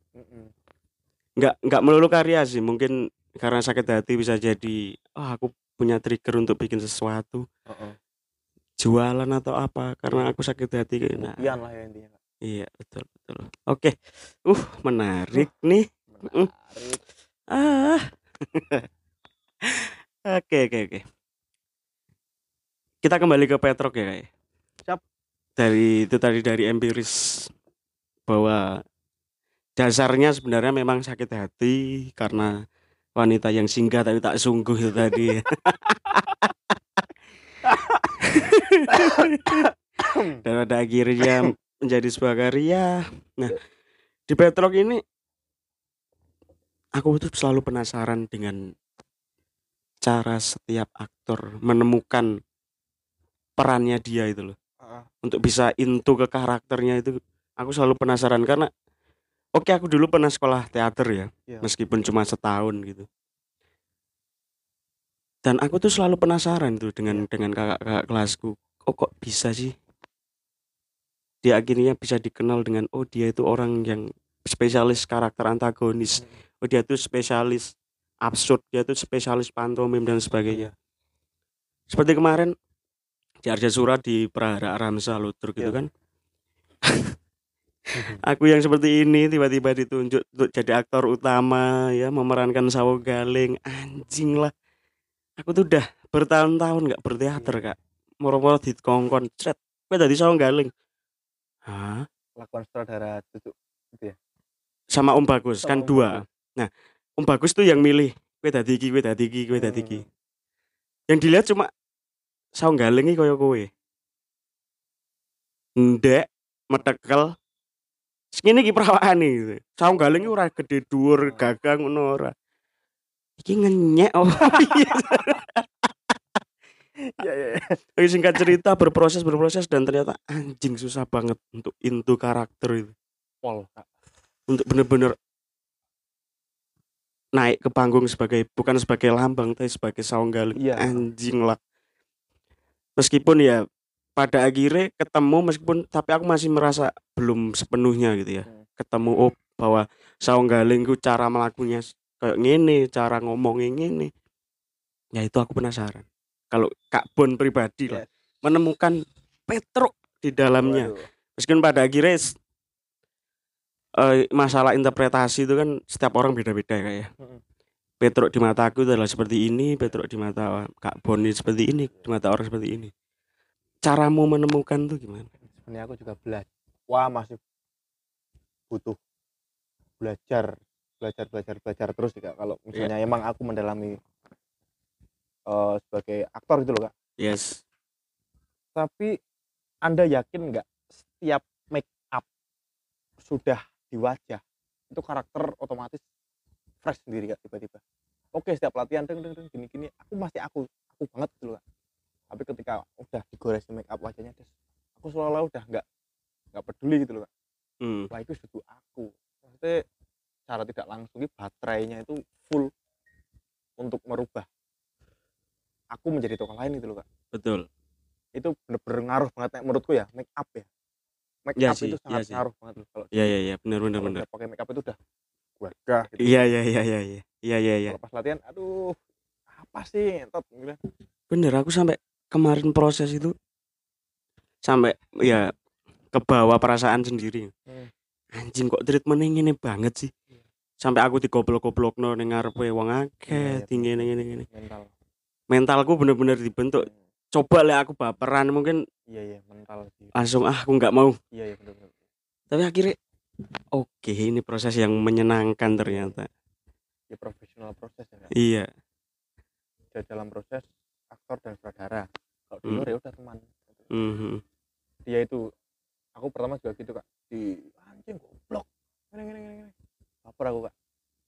Nggak nggak melulu karya sih, mungkin karena sakit hati bisa jadi oh aku punya trigger untuk bikin sesuatu, Heeh. jualan atau apa karena aku sakit hati. Nah, lah ya intinya. Kak. iya betul betul. Oke, uh menarik nih. Mm. Menarik. Ah. Oke oke oke. Kita kembali ke Petrok ya kayak. Dari itu tadi dari empiris bahwa dasarnya sebenarnya memang sakit hati karena wanita yang singgah tapi tak sungguh itu tadi. Dan pada akhirnya menjadi sebuah karya. Nah, di Petrok ini aku tuh selalu penasaran dengan cara setiap aktor menemukan perannya dia itu loh Untuk bisa into ke karakternya itu aku selalu penasaran karena oke aku dulu pernah sekolah teater ya Iya. meskipun cuma setahun gitu. Dan aku tuh selalu penasaran tuh dengan dengan kakak-kakak kelasku oh kok bisa sih? Dia akhirnya bisa dikenal dengan oh dia itu orang yang spesialis karakter antagonis. Oh dia tuh spesialis absurd dia tuh spesialis pantomim dan sebagainya. Seperti kemarin di Arja Sura di Prahara Ramsa Lutur gitu Iya. kan? Aku yang seperti ini tiba-tiba ditunjuk untuk jadi aktor utama ya memerankan Sawo Galing. Anjing lah. Aku tuh udah bertahun-tahun nggak berteater kak. Moro-moro dikongkon cret gue tadi Sawo Galing. Hah? Lakukan sutradara tutup sama Om Bagus Sama kan Om dua. Om Bagus tuh yang milih. Gue tadi iki gue tadi iki gue tadi iki. Yang dilihat cuma Sawo Galing iki koyo kowe. Ndek metekel. Segini ki perawakan gitu Galing iki ora gede dhuwur gagang ngono ora. Iki ngenyek oh Iya iya. Tapi singkat cerita berproses berproses dan ternyata anjing susah banget untuk into karakter itu. Pol. Untuk bener-bener naik ke panggung sebagai bukan sebagai lambang tapi sebagai saunggaling Iya. anjing lah meskipun ya pada akhirnya ketemu meskipun tapi aku masih merasa belum sepenuhnya gitu ya Hmm. ketemu oh bahwa saunggaling ku cara melakukannya kayak gini cara ngomongnya gini ya itu aku penasaran kalau Kak Bon pribadi lah Yes. menemukan Petruk di dalamnya Waduh. meskipun pada akhirnya eh, masalah interpretasi itu kan setiap orang beda-beda ya Kak ya. Petruk di mata aku adalah seperti ini, Petruk di mata Kak Boni seperti ini, di mata orang seperti ini. Caramu menemukan tuh gimana? sebenarnya aku juga belajar wah masih butuh belajar belajar belajar belajar terus Kak. kalau misalnya emang aku mendalami eh, sebagai aktor gitu loh kak Yes. tapi anda yakin nggak setiap make up sudah di wajah itu karakter otomatis fresh sendiri kak tiba-tiba oke setiap latihan deng deng deng gini gini aku masih aku aku banget gitu loh kak tapi ketika udah digores make up wajahnya des aku seolah-olah udah nggak nggak peduli gitu loh kak Hmm. wah itu sudah aku maksudnya cara tidak langsung ini baterainya itu full untuk merubah aku menjadi tokoh lain gitu loh kak Betul. itu bener-bener ngaruh banget menurutku ya make up ya make Iya up sih, itu iya sangat sih. ngaruh banget loh kalau Ya ya ya, benar benar benar. pakai make up itu udah gagah gitu. Iya iya iya iya iya. Iya iya iya. Pas latihan, aduh, apa sih entot gitu kan. Bener aku sampai kemarin proses itu sampai ya ke bawah perasaan sendiri. Hmm. Anjing kok treatmentnya ngene banget sih. Iya. Sampai aku digoblok-goblokno ning ngarepe wong akeh, tinggi ngene ngene. mental Mentalku bener-bener dibentuk. Hmm. Coba lah aku baperan mungkin iya iya mental sih langsung ah aku nggak mau. iya iya bener bener Tapi akhirnya oke ini proses yang menyenangkan ternyata. ya profesional proses ya Kak. Iya. Di dalam proses aktor dan sutradara kalau Hmm. luar ya udah teman Mhm. dia itu aku pertama juga gitu kak di anjing goblok gini gini gini gini. baper aku kak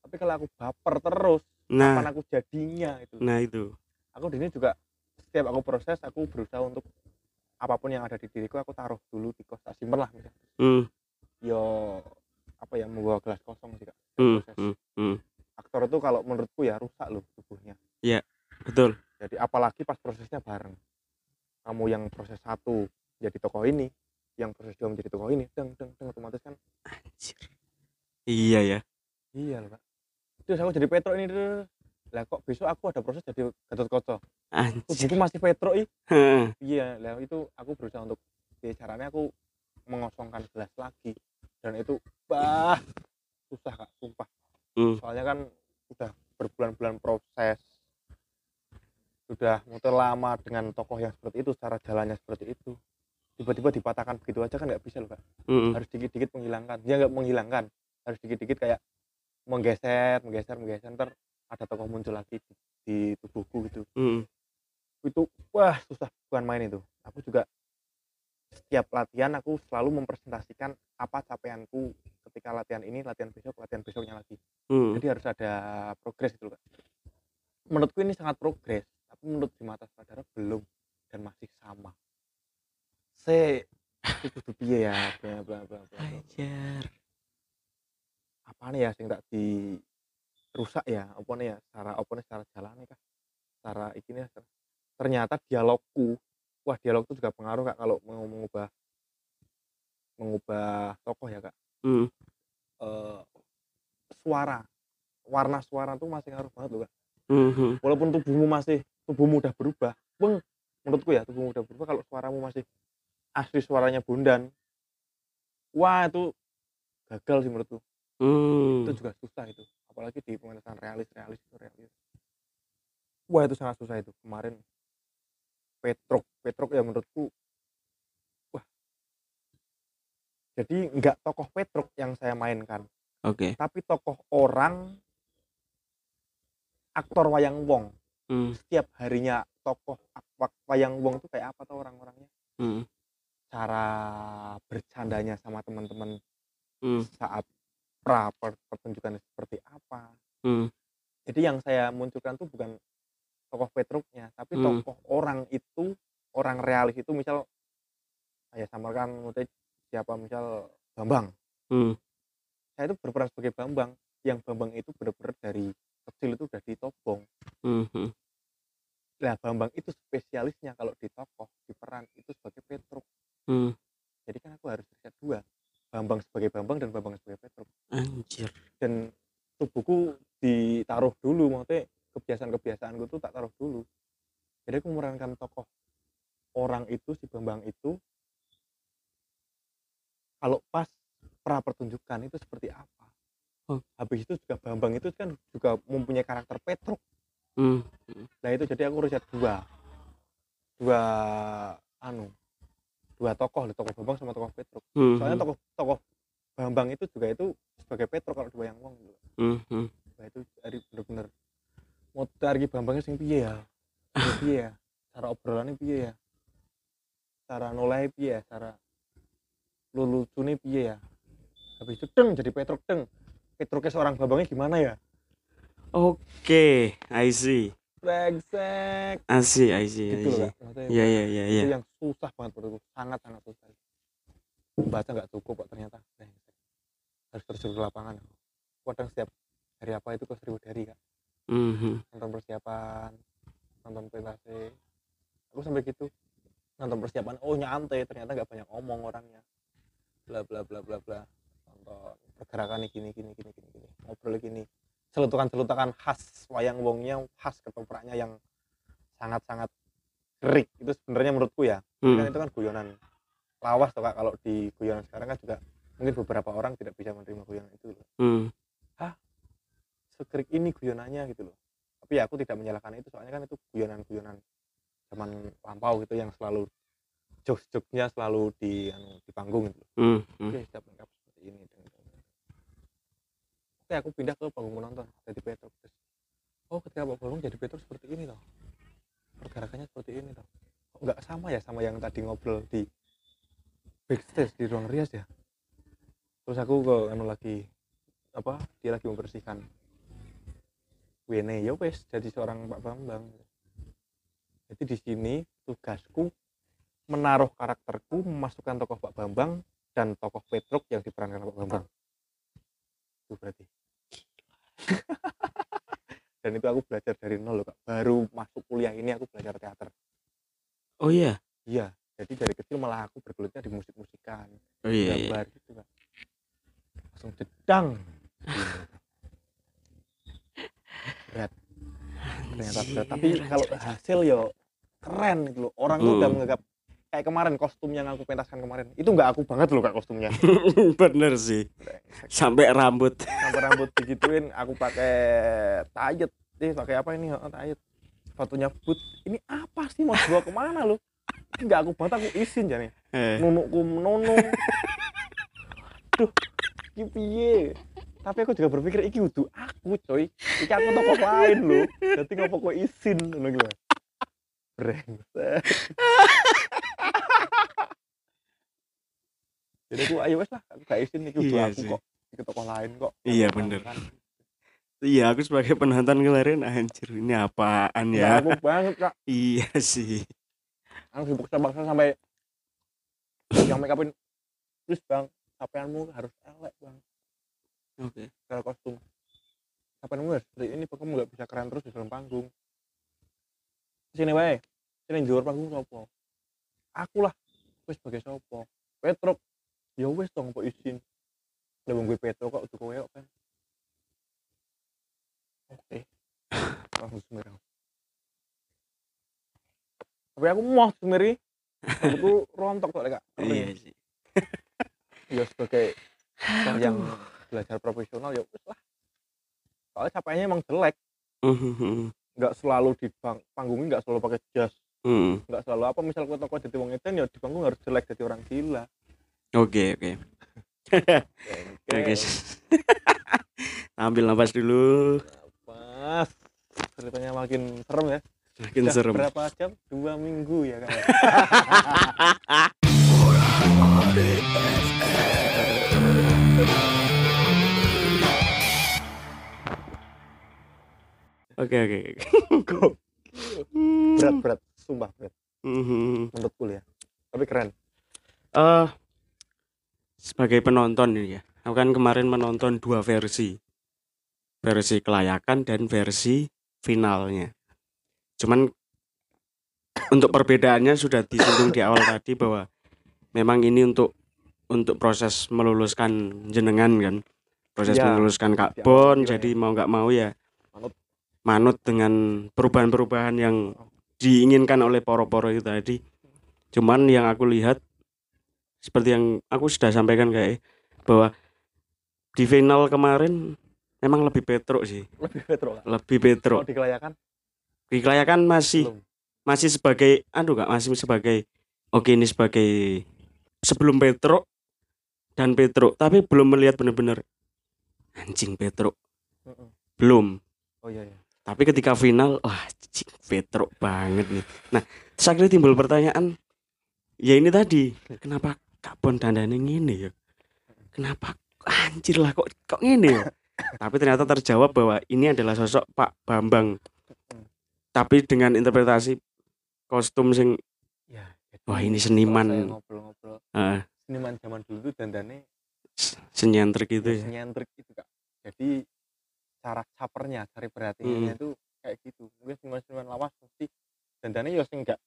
tapi kalau aku baper terus kapan Nah, aku jadinya itu nah itu. aku di sini juga setiap aku proses aku berusaha untuk apa pun yang ada di diriku aku taruh dulu di kos tak simpen lah misalnya Hmm, yo apa ya membawa gelas kosong sih kak proses hmm, hmm. aktor itu kalau menurutku ya rusak loh tubuhnya Betul. jadi apalagi pas prosesnya bareng kamu yang proses satu jadi tokoh ini yang proses dua menjadi tokoh ini deng deng deng otomatis kan Anjir. Iya ya. iya loh kak terus aku jadi Petro ini tuh lah kok besok aku ada proses jadi Gatot Kaca Anjir. tubuhku masih Petro ih iya lah itu aku berusaha untuk ya caranya aku mengosongkan gelas lagi dan itu bah susah kak sumpah. Hmm. soalnya kan udah berbulan-bulan proses. Sudah muter lama dengan tokoh yang seperti itu cara jalannya seperti itu. Tiba-tiba dipatahkan begitu aja kan nggak bisa loh kak. Mm-mm. harus dikit-dikit menghilangkan. Ya nggak menghilangkan. Harus dikit-dikit kayak menggeser menggeser menggeser ntar ada tokoh muncul lagi di, di tubuhku gitu. Mm-mm. itu wah susah bukan main itu. Aku juga setiap latihan aku selalu mempresentasikan apa capaianku ketika latihan ini latihan besok latihan besoknya lagi. Mm. jadi harus ada progres gitu loh Kak. menurutku ini sangat progres tapi menurut di mata saudara belum dan masih sama. Se itu piye ya bla bla bla bla apa nih ya sing tak di rusak ya apa nih ya secara apa nih secara jalan nih kak. Secara ini ya ternyata dialogku wah dialog itu juga pengaruh kak kalau mau mengubah mengubah tokoh ya kak Mm. Eh, suara warna suara tuh masih ngaruh banget loh kak Mhm. walaupun tubuhmu masih tubuhmu udah berubah beng menurutku ya tubuhmu udah berubah kalau suaramu masih asli suaranya bundan wah itu gagal sih menurutku Mm. itu juga susah itu apalagi di pementasan realis realis itu realis wah itu sangat susah itu kemarin Petruk Petruk ya menurutku wah jadi nggak tokoh Petruk yang saya mainkan Oke. tapi tokoh orang aktor wayang wong Mm. setiap harinya tokoh wayang wong itu kayak apa tuh orang-orangnya Mm. cara bercandanya sama teman-teman Mm. saat pra per- pertunjukan seperti apa Mm. jadi yang saya munculkan tuh bukan tokoh Petruknya tapi Hmm. tokoh orang itu orang realis itu misal saya maksudnya siapa misal Bambang Mm. saya itu berperan sebagai Bambang yang Bambang itu benar-benar dari kecil itu udah ditobong Mhm. lah Bambang itu spesialisnya kalau di tokoh di peran itu sebagai Petruk Mm. jadi kan aku harus riset dua Bambang sebagai Bambang dan Bambang sebagai Petruk Anjir. dan tubuhku ditaruh dulu maksudnya kebiasaan-kebiasaanku tuh tak taruh dulu jadi aku memerankan tokoh orang itu si Bambang itu kalau pas pra pertunjukan itu seperti apa Oh. habis itu juga Bambang itu kan juga mempunyai karakter Petruk Mm. nah itu jadi aku riset dua dua anu dua tokoh tokoh Bambang sama tokoh Petruk Mhm. soalnya tokoh tokoh Bambang itu juga itu sebagai Petruk kalau di Wayang Wong gitu Mhm. Wah itu dari bener-bener mau dari Bambangnya sing piye ya? Piye ya? Cara obrolannya piye ya? Cara nolai piye ya? Cara lulucune piye ya? Habis itu deng jadi Petruk deng. Petruknya seorang Bambangnya gimana ya? Oke, I see. brengsek I see, I see, I gitu loh see. Iya, iya, iya, iya. itu yang susah banget menurutku. Sangat sangat susah. Baca nggak cukup kok ternyata. Harus terjun ke lapangan. Kadang setiap hari apa itu ke seribu dari kak Mhm. nonton persiapan nonton presentasi aku sampai gitu. Nonton persiapan oh nyantai. Ternyata nggak banyak ngomong orangnya. Bla bla bla bla bla. Nonton pergerakan gini gini gini gini gini. Ngobrol gini. Celutukan-celutukan khas wayang wongnya khas ketopraknya yang sangat-sangat gerik itu sebenarnya menurutku ya. Hmm. itu kan guyonan lawas tuh kak. Kalau di guyonan sekarang kan juga mungkin beberapa orang tidak bisa menerima guyonan itu loh. Hmm. Segerik ini guyonannya gitu loh tapi ya aku tidak menyalahkan itu soalnya kan itu guyonan-guyonan zaman lampau gitu yang selalu jokes-jokesnya selalu di anu, di panggung gitu loh. Hmm. Hmm. Oke, siap lengkap seperti ini. dan. Oke, aku pindah ke panggung menonton jadi Petruk. Terus, oh, ketika Pak Bolong jadi Petruk seperti ini toh. Pergerakannya seperti ini toh. Kok nggak sama ya sama yang tadi ngobrol di backstage di ruang rias ya. Terus aku ke anu lagi apa? Dia lagi membersihkan WNE ya wes jadi seorang Pak Bambang. Jadi di sini tugasku menaruh karakterku, memasukkan tokoh Pak Bambang dan tokoh Petruk yang diperankan Pak Bambang. Itu berarti. dan itu aku belajar dari nol loh, Kak. Baru masuk kuliah ini aku belajar teater. Oh iya. Iya, jadi dari kecil malah aku bergelutnya di musik-musikan, Oh iya. iya. gambar gitu, Kak. Langsung jedang. berat. Ternyata berat. Tapi kalau hasil ya keren gitu loh. Orang tuh udah Hmm. menganggap kayak kemarin kostum yang aku pentaskan kemarin. Itu nggak aku banget loh Kak kostumnya. Bener sih. Sampai rambut. sampai rambut digituin aku pakai tayet eh pakai apa ini oh, tayet fotonya but ini apa sih mau dibawa ke mana lu nggak aku banget aku izin jane Eh. nunukku menunung duh iki piye tapi aku juga berpikir iki kudu aku coy iki aku toko lain lho jadi ngopo kok izin ngono gitu brengsek jadi aku ayo wes lah aku gak izin iki kudu Iya aku sih. kok iki toko lain kok Iya, Aku bener. kan. Iya, aku sebagai penonton kemarin anjir ini apaan ya? aku banget kak Iya sih. aku sibuk bangsa sampai yang make upin terus bang sampeanmu harus elek bang Oke. kalau kostum. Sampeanmu harus seperti ini kamu nggak bisa keren terus di dalam panggung. Sini wae. Sini luar panggung sopo aku lah wis sebagai sopo Petruk. Ya wis dong kok izin. Lah wong gue Petruk kok udah kowe kan. Oke. Langsung semirang tapi aku mau semiri aku rontok kok kak. Iya sih. ya sebagai yang belajar profesional ya wis lah soalnya capeknya emang jelek Hmm. nggak selalu di bang panggungnya nggak selalu pakai jas Hmm. nggak selalu apa misal kue toko jadi wong edan ya di panggung harus jelek jadi orang gila Oke, oke. Oke. Ambil nafas dulu. pas ceritanya makin serem ya Makin Udah serem. berapa jam dua minggu ya kan Oke, oke. berat berat. Sumpah berat. Hmm. menurutku ya. Tapi keren. Eh, sebagai penonton ini ya, aku kan kemarin menonton dua versi, versi kelayakan dan versi finalnya. Cuman untuk perbedaannya sudah disinggung di awal tadi bahwa memang ini untuk untuk proses meluluskan jenengan kan, proses Ya, meluluskan Kak awal Bon, lah jadi mau nggak mau ya Manut. dengan perubahan-perubahan yang diinginkan oleh poro-poro itu tadi. Cuman yang aku lihat seperti yang aku sudah sampaikan kayak bahwa di final kemarin memang lebih petruk sih, lebih petro kak lebih petruk. kalau dikelayakan Di kelayakan masih belum masih sebagai aduh kak masih sebagai oke ini sebagai sebelum petruk dan petruk tapi belum melihat benar-benar anjing petruk Mm-mm. belum oh iya iya tapi ketika final wah anjing petruk banget nih. Nah terus akhirnya timbul pertanyaan ya ini tadi kenapa Kak Bon dandane ngene ya? Kenapa anjir lah kok kok ngene ya? Tapi ternyata terjawab bahwa ini adalah sosok Pak Bambang. Tapi dengan interpretasi kostum sing ya Wah, ini seniman. saya ngobrol-ngobrol eh, seniman zaman dulu dandane s- senyentrik gitu ya? nyentrik itu kak. Jadi cara capernya cari perhatiannya hmm. itu kayak gitu. Mungkin seniman-seniman lawas mesti dandannya ya enggak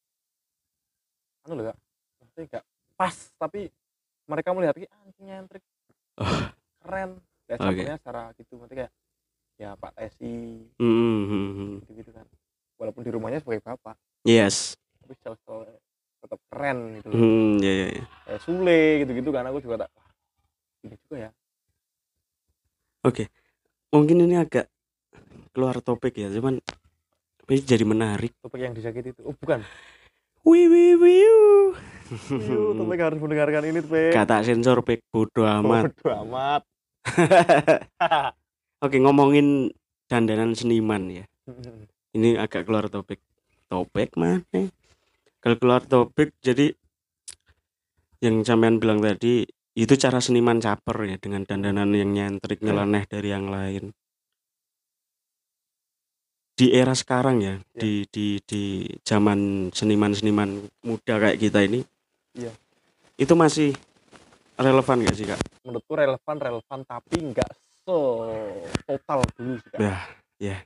anu loh, mesti enggak pas tapi mereka melihat ah, ini anjing nyentrik. Oh. keren. Dan okay. capernya cara gitu nanti kayak ya Pak Tesi hmm, hmm, mm gitu gitu kan. Walaupun di rumahnya sebagai bapak. Yes. Tapi selalu tetap keren gitu mm, yeah, yeah, yeah. sulit gitu gitu kan aku juga tak ini juga ya. Oke. okay. Mungkin ini agak keluar topik ya, cuman ini jadi menarik. topik yang disakiti itu oh bukan wih wih. Yuh, topik harus mendengarkan ini topik Kata sensor pek bodo amat. Bodoh amat Oke, ngomongin dandanan seniman ya. Ini agak keluar topik. Topik mana? Kalau keluar topik jadi yang sampean bilang tadi itu cara seniman caper ya dengan dandanan yang nyentrik nyeleneh dari yang lain. Di era sekarang ya, Ya. di di di zaman seniman-seniman muda kayak kita ini. Iya. Itu masih relevan gak sih, Kak? menurutku relevan relevan tapi nggak se total dulu sih Kak. Ya, ya.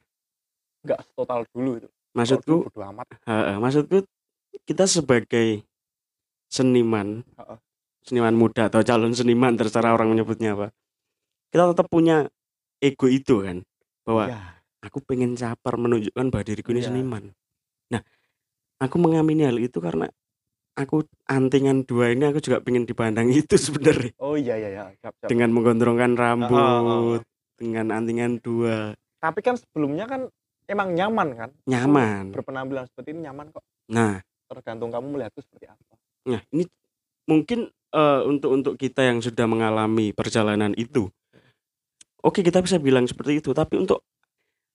nggak total dulu itu Maksudku bodoh amat Heeh, maksudku kita sebagai seniman, Heeh. Seniman muda atau calon seniman terserah orang menyebutnya apa. Kita tetap punya ego itu kan, bahwa ya aku pengen caper menunjukkan bahwa diriku ini Iya. seniman. Nah, aku mengamini hal itu karena aku antingan dua ini aku juga pengen dipandang itu sebenarnya. Oh iya iya ya dengan menggondrongkan rambut, dengan antingan dua, tapi kan sebelumnya kan emang nyaman kan? Nyaman. berpenampilan seperti ini nyaman kok. Nah, tergantung kamu melihatku seperti apa. Nah, ini mungkin eh, untuk untuk kita yang sudah mengalami perjalanan itu, oke kita bisa bilang seperti itu. Tapi untuk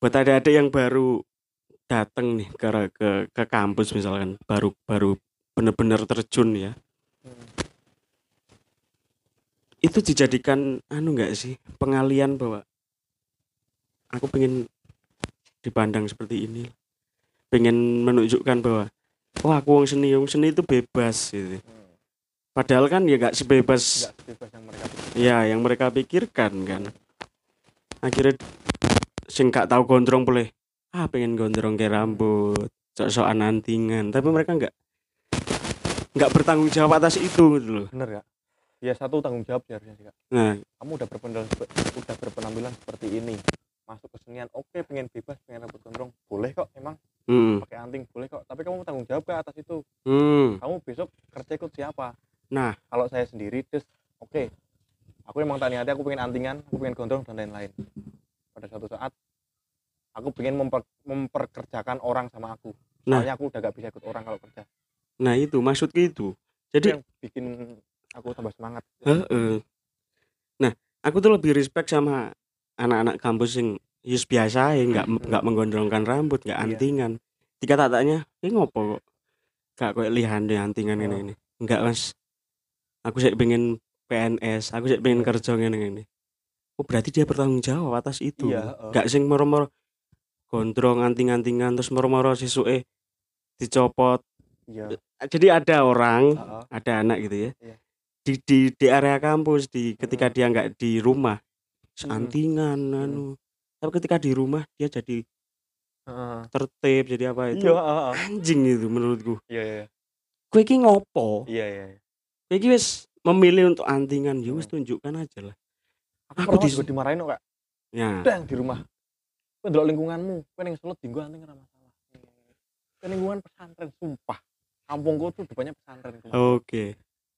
buat ada-ada yang baru datang nih ke ke ke kampus misalkan, baru baru benar-benar terjun ya, itu dijadikan anu enggak sih pengalian bahwa aku pengen dipandang seperti ini, pengen menunjukkan bahwa wah aku wong seni, wong seni itu bebas gitu. Hmm. Padahal kan ya gak sebebas nggak sebebas yang mereka ya yang mereka pikirkan kan. Akhirnya sing gak tahu gondrong boleh. Ah pengen gondrong kayak rambut, sok-sokan antingan, tapi mereka nggak nggak bertanggung jawab atas itu gitu loh. bener ya ya satu tanggung jawab sih harusnya sih kak. Nah, kamu udah berpenampilan udah berpenampilan seperti ini masuk kesenian oke pengen bebas pengen rambut gondrong boleh kok emang. Hmm, pakai anting boleh kok tapi kamu tanggung jawab ke atas itu. Hmm. kamu besok kerja ikut siapa Nah, kalau saya sendiri des oke aku emang tadi hati aku pengen antingan aku pengen gondrong dan lain-lain pada suatu saat aku pengen memper- memperkerjakan orang sama aku Nah. soalnya aku udah gak bisa ikut orang kalau kerja nah itu maksudku itu. itu Jadi yang bikin aku tambah semangat Heeh. Nah, aku tuh lebih respect sama anak-anak kampus yang yus biasa ya nggak Hmm. nggak menggondrongkan rambut, nggak Iya. antingan. Tiga tak tanya, ini ngopo kok? Gak kayak lihan deh antingan ini Oh. ini. Enggak mas. Aku sih pengen PNS, aku sih pengen Iya. kerja ini ini. Oh berarti dia bertanggung jawab atas itu. Iya, heeh. Nggak sing moro-moro gondrong anting-antingan terus moro-moro dicopot. iya Jadi ada orang heeh. ada anak gitu ya Iya. di di di area kampus di ketika dia nggak di rumah antingan anu tapi ketika di rumah dia jadi Heeh. tertib jadi apa itu iya heeh. anjing itu menurutku iya iya gue iki ngopo iya iya iya. Iki wis memilih untuk antingan ya wis Hmm. tunjukkan aja lah. Aku, Aku juga dimarahin kok kak. Ya. Dang di rumah. Kowe ndelok lingkunganmu kowe ning Solo dinggo anting ora masalah. Kowe lingkungan pesantren sumpah. Kampungku tuh depannya pesantren oke.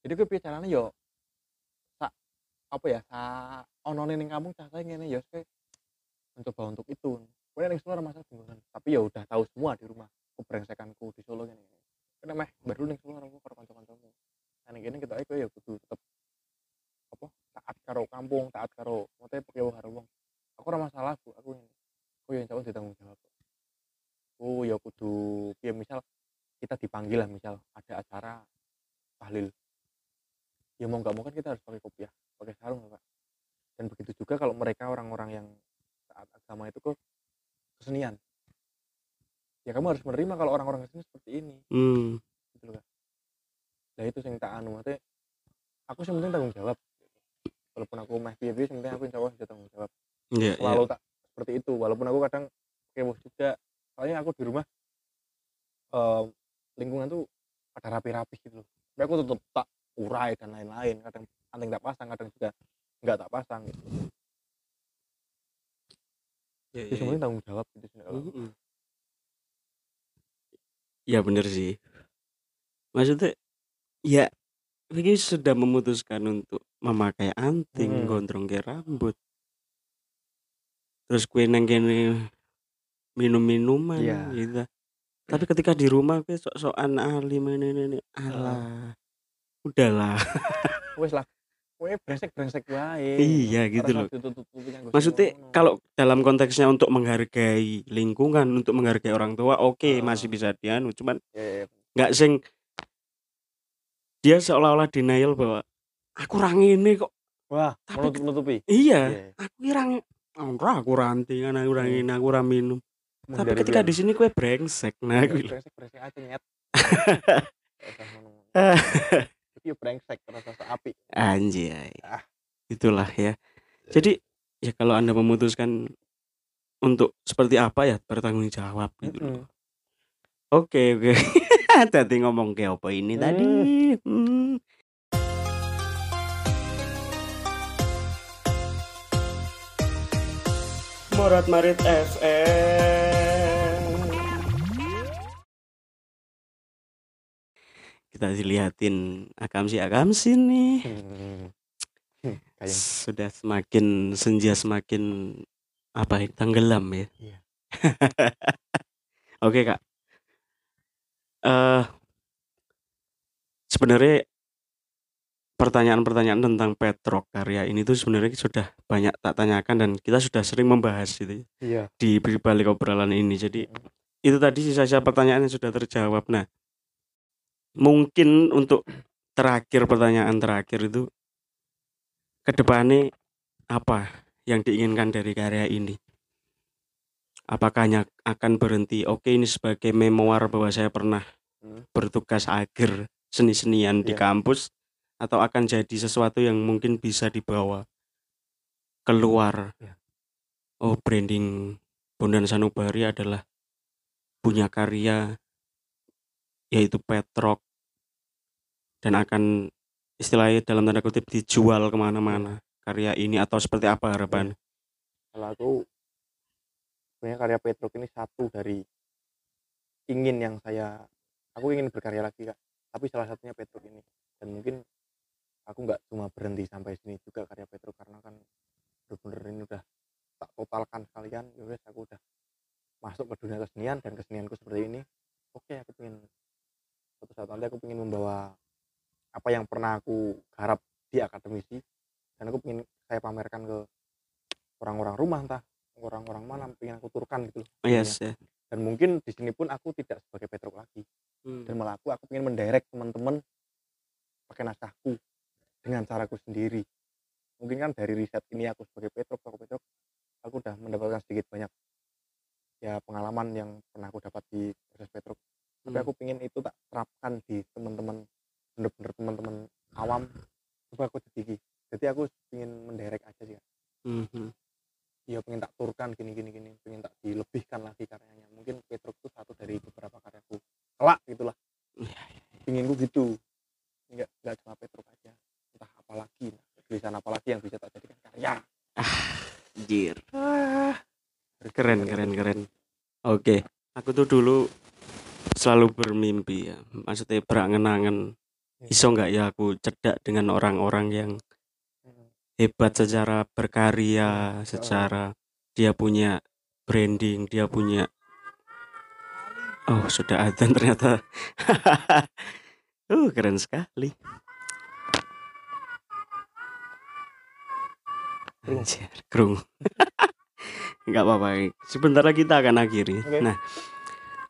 Jadi kowe piye carane yo? Sak apa ya? Sa onone ning kampung cah ngene ya kowe mencoba untuk itu. Kowe ning Solo ora masalah dinggoan tapi ya udah tahu semua di rumah kebrengsekanku di Solo ngene kene meh baru ning Solo karo kanca-kancamu ning kene kita kowe ya kudu tetep apa taat karo kampung taat karo mote pakai karo wong. Aku ora masalah bu. Aku ini aku yang jawab ditanggung jawab oh ya kudu ya misal kita dipanggil lah misal ada acara tahlil. Ya mau nggak mau kan kita harus pakai kopiah pakai sarung lah, pak. Dan begitu juga kalau mereka orang-orang yang taat agama itu ke kesenian. Ya kamu harus menerima kalau orang-orang kesenian seperti ini. Hmm. Gitu loh Kak. Nah itu yang tak anu maksudnya aku sih penting tanggung jawab walaupun aku meh piye piye penting aku insya Allah bisa tanggung jawab ya. selalu tak seperti itu walaupun aku kadang kewo juga soalnya aku di rumah eh, lingkungan tuh pada rapi-rapi gitu loh tapi aku tetap tak urai dan lain-lain kadang anting tak pasang kadang juga nggak tak pasang gitu. Ya, jadi ya, sebenarnya tanggung jawab gitu sih. Ya bener sih. Maksudnya ya ini sudah memutuskan untuk memakai anting, Hmm. gondrong ke rambut. Terus kue kene minum-minuman Iya. gitu. Tapi ketika di rumah kue sok-sokan alim ini ini alah. Udahlah. wes lah kowe brengsek-brengsek wae Iya gitu Ora loh. ditutup-tutupi Maksudnya ngono. kalau dalam konteksnya untuk menghargai lingkungan, untuk menghargai orang tua, oke Ah. masih bisa dianu, cuman Ya, ya, ya. nggak sing dia seolah-olah denial bahwa aku orang ini kok wah Tapi- menutup-nutupi iya Iya. aku orang ora aku rantingan aku orang Hmm. ini aku orang minum tapi Menghindari ketika di sini kue brengsek nah aku bilang, brengsek-brengsek aja nyet yo brengsek terus rasa api anjay Ah. itulah ya jadi ya kalau anda memutuskan untuk seperti apa ya bertanggung jawab gitu loh. Mm-mm. Oke oke. Tadi ngomong ke apa ini tadi? Hmm. Morat Marit FM. Kita dilihatin akamsi akamsi nih. Hmm. Hmm, Sudah semakin senja semakin apa ya tenggelam ya. Iya. Oke kak. Eh sebenarnya pertanyaan-pertanyaan tentang Petrok karya ini tuh sebenarnya sudah banyak tak tanyakan dan kita sudah sering membahas gitu ya, iya di balik obrolan ini. Jadi itu tadi sisa-sisa pertanyaan yang sudah terjawab. Nah, mungkin untuk terakhir pertanyaan terakhir itu ke depannya apa yang diinginkan dari karya ini? Apakah hanya akan berhenti? Oke, ini sebagai memoir bahwa saya pernah Hmm. bertugas akhir seni-senian di Iya. kampus, atau akan jadi sesuatu yang mungkin bisa dibawa keluar. Iya. Oh, branding Bondan Sanubari adalah punya karya yaitu Petrok dan akan istilahnya dalam tanda kutip dijual ke mana-mana karya ini atau seperti apa harapan? kalau aku sebenarnya karya Petruk ini satu dari ingin yang saya aku ingin berkarya lagi kak. Tapi salah satunya Petruk ini. Dan mungkin aku nggak cuma berhenti sampai sini juga karya Petruk karena kan bener-bener ini udah tak totalkan sekalian ya wes aku udah masuk ke dunia kesenian dan kesenianku seperti ini oke aku pengen suatu saat nanti aku pengen membawa apa yang pernah aku garap di akademisi dan aku pengen saya pamerkan ke orang-orang rumah entah orang-orang mana pengen aku turkan gitu loh Yes, ya. dan mungkin di sini pun aku tidak sebagai Petruk lagi. Dan malah aku aku pengen mendirect teman-teman pakai naskahku dengan caraku sendiri. Mungkin kan dari riset ini aku sebagai Petruk aku Petruk aku udah mendapatkan sedikit banyak ya pengalaman yang pernah aku dapat di proses Petruk. Tapi Hmm. aku pengen itu tak terapkan di teman-teman bener-bener teman-teman awam. Coba aku jadi jadi aku pengen mendirect aja sih Kak. Ya pengen tak turkan gini gini gini pengen tak dilebihkan lagi karyanya mungkin Petruk itu satu dari beberapa karyaku kelak gitulah Iya, pinginku gitu nggak nggak cuma Petruk aja entah apalagi tulisan apalagi yang bisa tak jadikan karya. Terus Keren, gimana keren, itu? keren. Oke, aku tuh dulu selalu bermimpi ya. Maksudnya berangen-angen Hmm. iso nggak ya aku cedak dengan orang-orang yang. Hebat secara berkarya, secara dia punya branding, dia punya Oh, sudah adzan ternyata. uh, keren sekali. Anjir, krung. Enggak apa-apa. Sebentar lagi kita akan akhiri. Oke. Nah,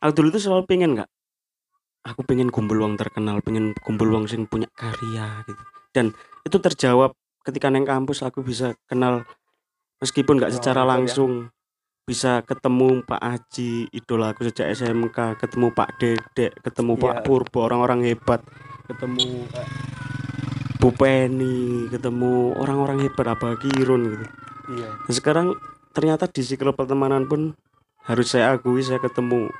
aku dulu tuh selalu pengen nggak aku pengen kumpul uang terkenal pengen kumpul uang sing punya karya gitu dan itu terjawab ketika neng kampus aku bisa kenal meskipun nggak secara ya. langsung bisa ketemu Pak Aji idola aku sejak SMK ketemu Pak Dedek ketemu Pak Iya. Purbo orang-orang hebat ketemu Bu Penny ketemu orang-orang hebat apa Kirun gitu. Iya. Nah, sekarang ternyata di siklus pertemanan pun harus saya akui saya ketemu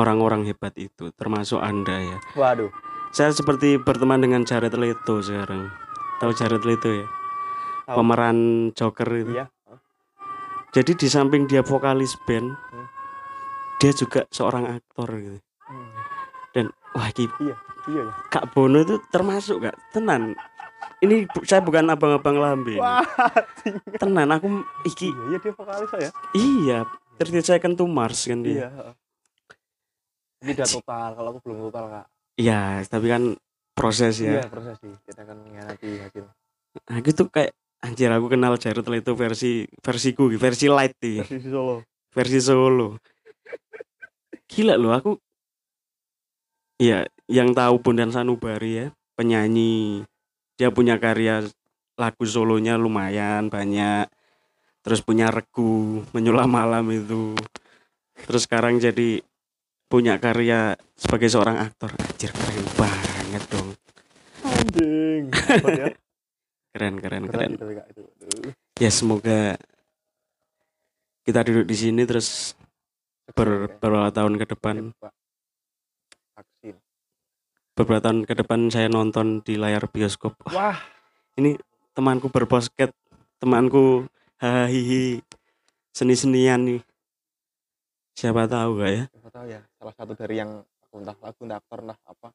orang-orang hebat itu termasuk anda ya. Waduh. Saya seperti berteman dengan Jared Leto sekarang tahu Jared Leto ya? Tahu. pemeran Joker itu. Iya. Jadi di samping dia vokalis band Hmm. dia juga seorang aktor gitu. Hmm. dan wah iki iya iya ya Kak Bono itu termasuk gak? Tenan. Ini bu- saya bukan abang-abang lambe wah tenan aku iki iya iya dia vokalis ya iya 30 second to Mars kan dia. Iya ini udah total kalau aku belum total kak. Iya tapi kan proses ya. Iya proses sih. Kita akan mengkhianati hasil nah gitu kayak anjir aku kenal Jarut itu versi versiku versi light nih. Versi Solo. Versi solo. Gila loh aku iya yang tahu Bondan Sanubari ya penyanyi dia punya karya lagu solonya lumayan banyak terus punya regu menyulam malam itu. Terus sekarang jadi punya karya sebagai seorang aktor anjir keren banget dong. Anjing ya? Keren keren keren keren. itu kak. Itu Aduh. ya semoga kita duduk di sini terus ber, beberapa tahun ke depan. Beberapa tahun ke depan saya nonton di layar bioskop. Wah, wah. temanku berbasket temanku hahihi seni-senian nih. Siapa tahu gak ya? Siapa tahu ya salah satu dari yang aku entah lagu entah aktor entah apa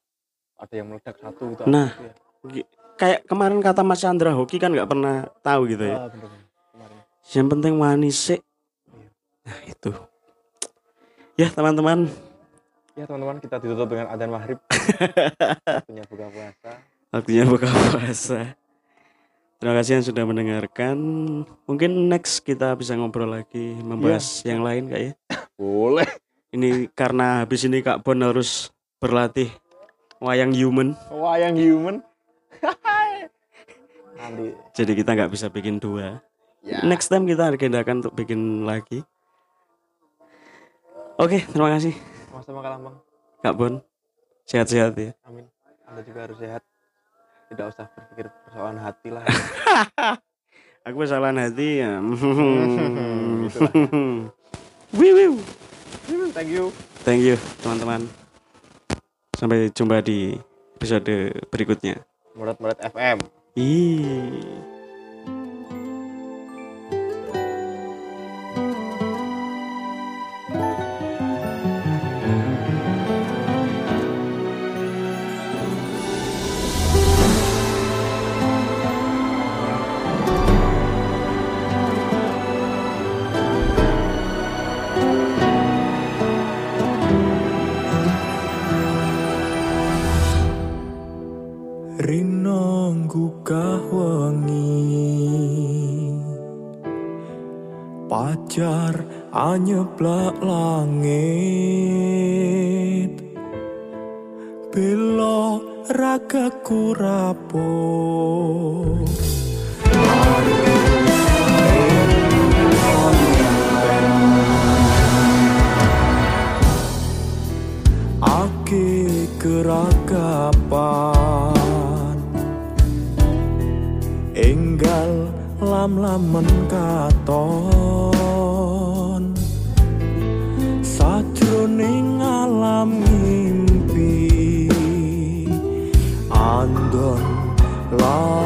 ada yang meledak satu gitu Nah. gitu ya. kayak kemarin kata Mas Chandra Hoki kan nggak pernah tahu gitu ya? Ah, bener bener. kemarin. Yang penting manis sih. Nah itu. Ya teman-teman. Ya teman-teman kita ditutup dengan adzan maghrib. Waktunya buka puasa. Waktunya buka puasa. Terima kasih yang sudah mendengarkan. Mungkin next kita bisa ngobrol lagi membahas yang lain kak ya? Boleh. Ini karena habis ini Kak Bon harus berlatih wayang human. Wayang human. Nanti. Jadi kita nggak bisa bikin dua. Ya. Next time kita agendakan untuk bikin lagi. Oke terima kasih. Sama-sama kalah bang Kak Bon sehat-sehat ya. Amin. Anda juga harus sehat. Tidak usah berpikir persoalan hati lah. Aku kesalahan hati ya. Itulah. Wiu, wiu. thank you. Thank you teman-teman sampai jumpa di episode berikutnya murat-murat FM Ih. Anyeblak langit. Belo ragaku rapuh. Ake keragapan. Enggal lam-lamen katon long.